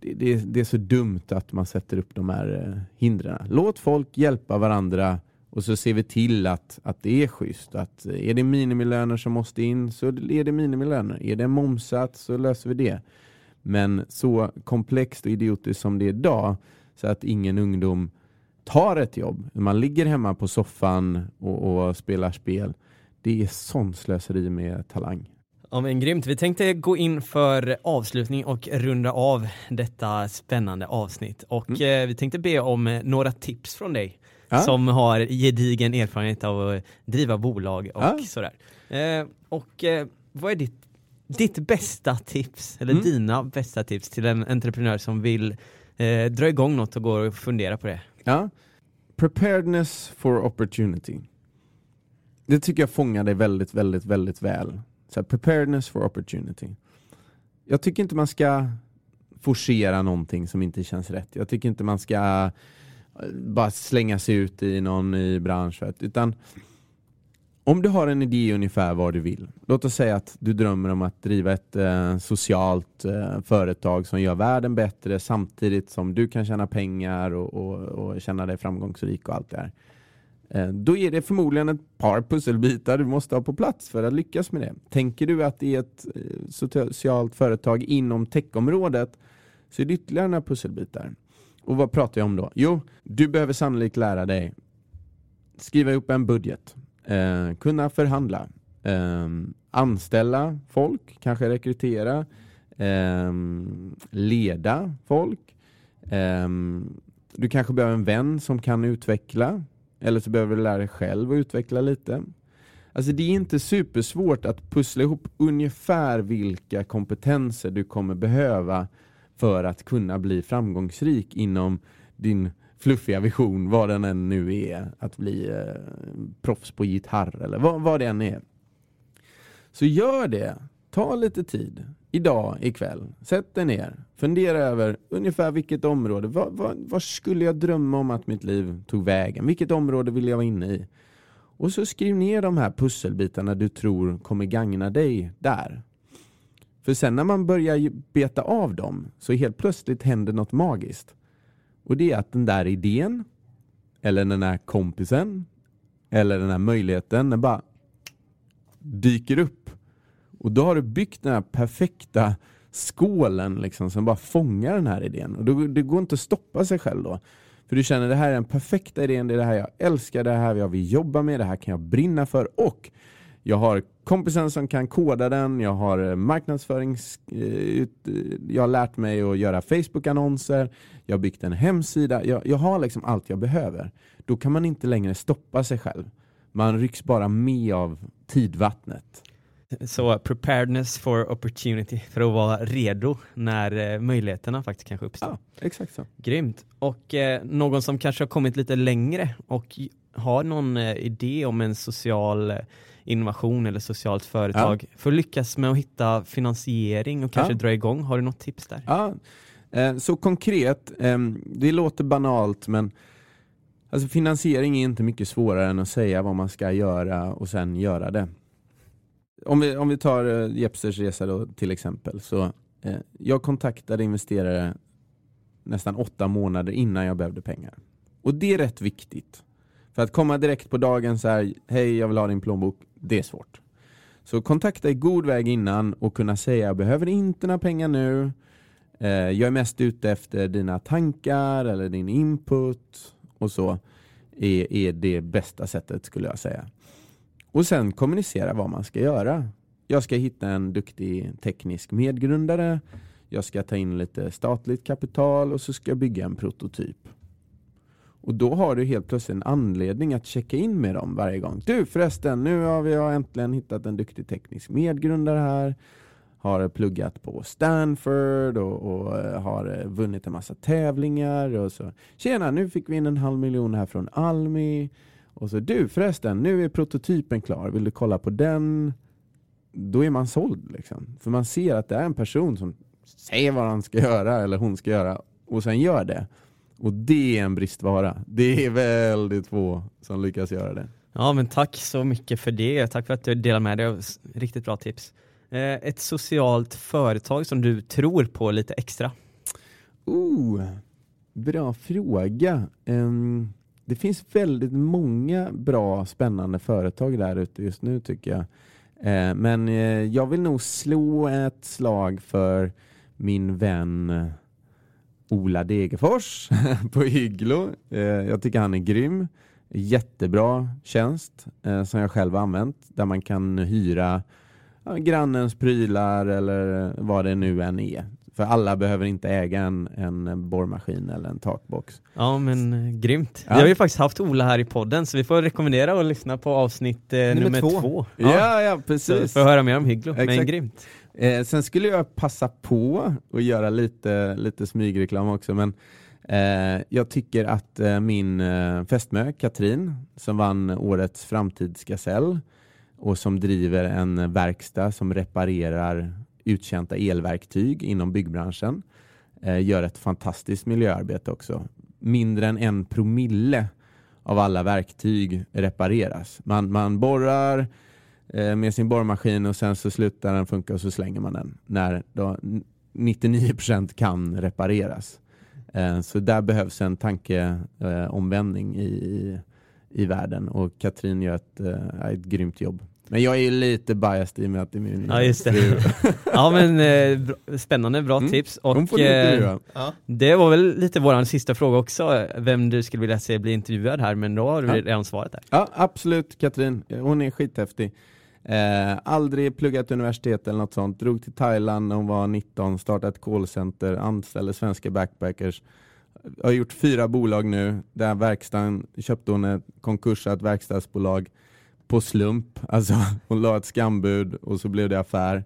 det, det, det är så dumt att man sätter upp de här eh, hindren. Låt folk hjälpa varandra och så ser vi till att, att det är schysst. Att eh, är det minimilöner som måste in så är det minimilöner. Är det en så löser vi det. Men så komplext och idiotiskt som det är idag så att ingen ungdom tar ett jobb. Man ligger hemma på soffan och, och spelar spel. Det är sånt slöseri med talang. Ja men grymt. Vi tänkte gå in för avslutning och runda av detta spännande avsnitt. Och mm. eh, vi tänkte be om några tips från dig ja. som har gedigen erfarenhet av att driva bolag och ja. sådär. Eh, och eh, vad är ditt ditt bästa tips, eller mm. dina bästa tips till en entreprenör som vill eh, dra igång något och går och fundera på det? Ja, preparedness for opportunity. Det tycker jag fångar dig väldigt, väldigt, väldigt väl. Så preparedness for opportunity. Jag tycker inte man ska forcera någonting som inte känns rätt. Jag tycker inte man ska eh, bara slänga sig ut i någon ny bransch. Utan om du har en idé ungefär vad du vill. Låt oss säga att du drömmer om att driva ett eh, socialt eh, företag som gör världen bättre samtidigt som du kan tjäna pengar och, och, och känna dig framgångsrik och allt det här. Eh, då är det förmodligen ett par pusselbitar du måste ha på plats för att lyckas med det. Tänker du att det är ett eh, socialt företag inom techområdet så är det ytterligare några pusselbitar. Och vad pratar jag om då? Jo, du behöver sannolikt lära dig skriva ihop en budget eh, kunna förhandla, eh, anställa folk, kanske rekrytera, eh, leda folk. Eh, du kanske behöver en vän som kan utveckla eller så behöver du lära dig själv att utveckla lite. Alltså det är inte supersvårt att pussla ihop ungefär vilka kompetenser du kommer behöva för att kunna bli framgångsrik inom din fluffiga vision, vad den än nu är, att bli eh, proffs på gitarr eller vad, vad det än är. Så gör det. Ta lite tid. Idag, ikväll. Sätt dig ner. Fundera över ungefär vilket område. Vad, vad, vad, skulle jag drömma om att mitt liv tog vägen? Vilket område vill jag vara inne i? Och så skriv ner de här pusselbitarna du tror kommer gagna dig där. För sen när man börjar beta av dem så helt plötsligt händer något magiskt. Och det är att den där idén, eller den här kompisen, eller den här möjligheten, den bara dyker upp. Och då har du byggt den här perfekta skålen liksom, som bara fångar den här idén. Och då, det går inte att stoppa sig själv då. För du känner det här är den perfekta idén, det är det här jag älskar, det här jag vill jobba med, det här kan jag brinna för och jag har kompisen som kan koda den, jag har eh, marknadsförings... Eh, jag har lärt mig att göra Facebook-annonser, jag har byggt en hemsida, jag, jag har liksom allt jag behöver. Då kan man inte längre stoppa sig själv. Man rycks bara med av tidvattnet. Så preparedness for opportunity för att vara redo när eh, möjligheterna faktiskt kanske uppstår. Ja, exakt så. Grymt. Och eh, någon som kanske har kommit lite längre och har någon eh, idé om en social innovation eller socialt företag ja. för att lyckas med att hitta finansiering och kanske ja. dra igång? Har du något tips där? Ja, eh, så konkret, eh, det låter banalt men Alltså finansiering är inte mycket svårare än att säga vad man ska göra och sen göra det. Om vi, om vi tar uh, Jepsters resa då till exempel. Så, eh, jag kontaktade investerare nästan åtta månader innan jag behövde pengar. Och det är rätt viktigt. För att komma direkt på dagen så här, hej jag vill ha din plånbok, det är svårt. Så kontakta i god väg innan och kunna säga, jag behöver inte några pengar nu. Eh, jag är mest ute efter dina tankar eller din input och så är, är det bästa sättet skulle jag säga. Och sen kommunicera vad man ska göra. Jag ska hitta en duktig teknisk medgrundare. Jag ska ta in lite statligt kapital och så ska jag bygga en prototyp. Och då har du helt plötsligt en anledning att checka in med dem varje gång. Du förresten, nu har vi äntligen hittat en duktig teknisk medgrundare här. Har pluggat på Stanford och, och eh, har eh, vunnit en massa tävlingar. Och så. Tjena, nu fick vi in en halv miljon här från Almi. Och så du förresten, nu är prototypen klar. Vill du kolla på den? Då är man såld. Liksom. För man ser att det är en person som säger vad han ska göra eller hon ska göra och sen gör det. Och det är en bristvara. Det är väldigt få som lyckas göra det. Ja men tack så mycket för det. Tack för att du delar med dig av riktigt bra tips. Eh, ett socialt företag som du tror på lite extra? Oh, bra fråga. Um, det finns väldigt många bra spännande företag där ute just nu tycker jag. Uh, men uh, jag vill nog slå ett slag för min vän Ola Degerfors på Hygglo. Eh, jag tycker han är grym. Jättebra tjänst eh, som jag själv har använt där man kan hyra grannens prylar eller vad det nu än är. För alla behöver inte äga en, en borrmaskin eller en takbox. Ja men eh, grymt. Ja. Vi har ju faktiskt haft Ola här i podden så vi får rekommendera att lyssna på avsnitt eh, nummer, nummer två. två. Ja. ja, ja precis. För att höra mer om Hygglo, men grymt. Eh, sen skulle jag passa på att göra lite, lite smygreklam också, men eh, jag tycker att eh, min eh, fästmö Katrin, som vann årets framtidsgasell och som driver en verkstad som reparerar uttjänta elverktyg inom byggbranschen, eh, gör ett fantastiskt miljöarbete också. Mindre än en promille av alla verktyg repareras. Man, man borrar, Eh, med sin borrmaskin och sen så slutar den funka och så slänger man den när då 99% kan repareras. Eh, så där behövs en tankeomvändning i, i, i världen och Katrin gör ett, eh, ett grymt jobb. Men jag är lite biased i och med att det är min Ja just det. ja men eh, spännande, bra mm. tips. Och eh, det var väl lite våran sista fråga också, vem du skulle vilja se bli intervjuad här, men då har du ja. redan svarat där. Ja absolut Katrin, hon är skithäftig. Eh, aldrig pluggat universitet eller något sånt. Drog till Thailand när hon var 19, startade ett callcenter, anställde svenska backpackers. Har gjort fyra bolag nu. Där verkstaden köpte hon ett konkursat verkstadsbolag på slump. Alltså, hon la ett skambud och så blev det affär.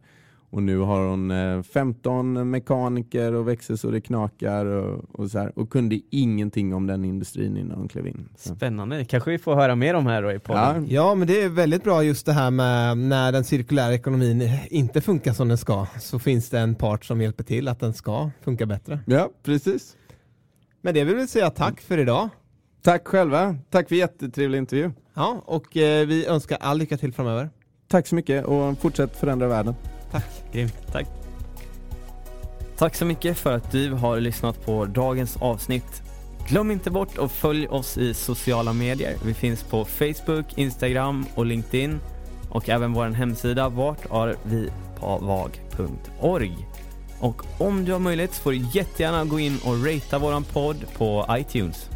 Och nu har hon 15 eh, mekaniker och växer så det knakar och, och, så här, och kunde ingenting om den industrin innan hon klev in. Så. Spännande, kanske vi får höra mer om här då i podden. Ja. ja, men det är väldigt bra just det här med när den cirkulära ekonomin inte funkar som den ska så finns det en part som hjälper till att den ska funka bättre. Ja, precis. Men det vill vi säga tack för idag. Tack själva, tack för jättetrevlig intervju. Ja, och eh, vi önskar all lycka till framöver. Tack så mycket och fortsätt förändra världen. Tack. Grymt. Tack. Tack så mycket för att du har lyssnat på dagens avsnitt. Glöm inte bort att följ oss i sociala medier. Vi finns på Facebook, Instagram och LinkedIn och även vår hemsida vartarvipavag.org. Och om du har möjlighet så får du jättegärna gå in och ratea våran podd på iTunes.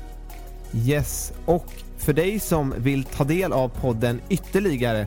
Yes, och för dig som vill ta del av podden ytterligare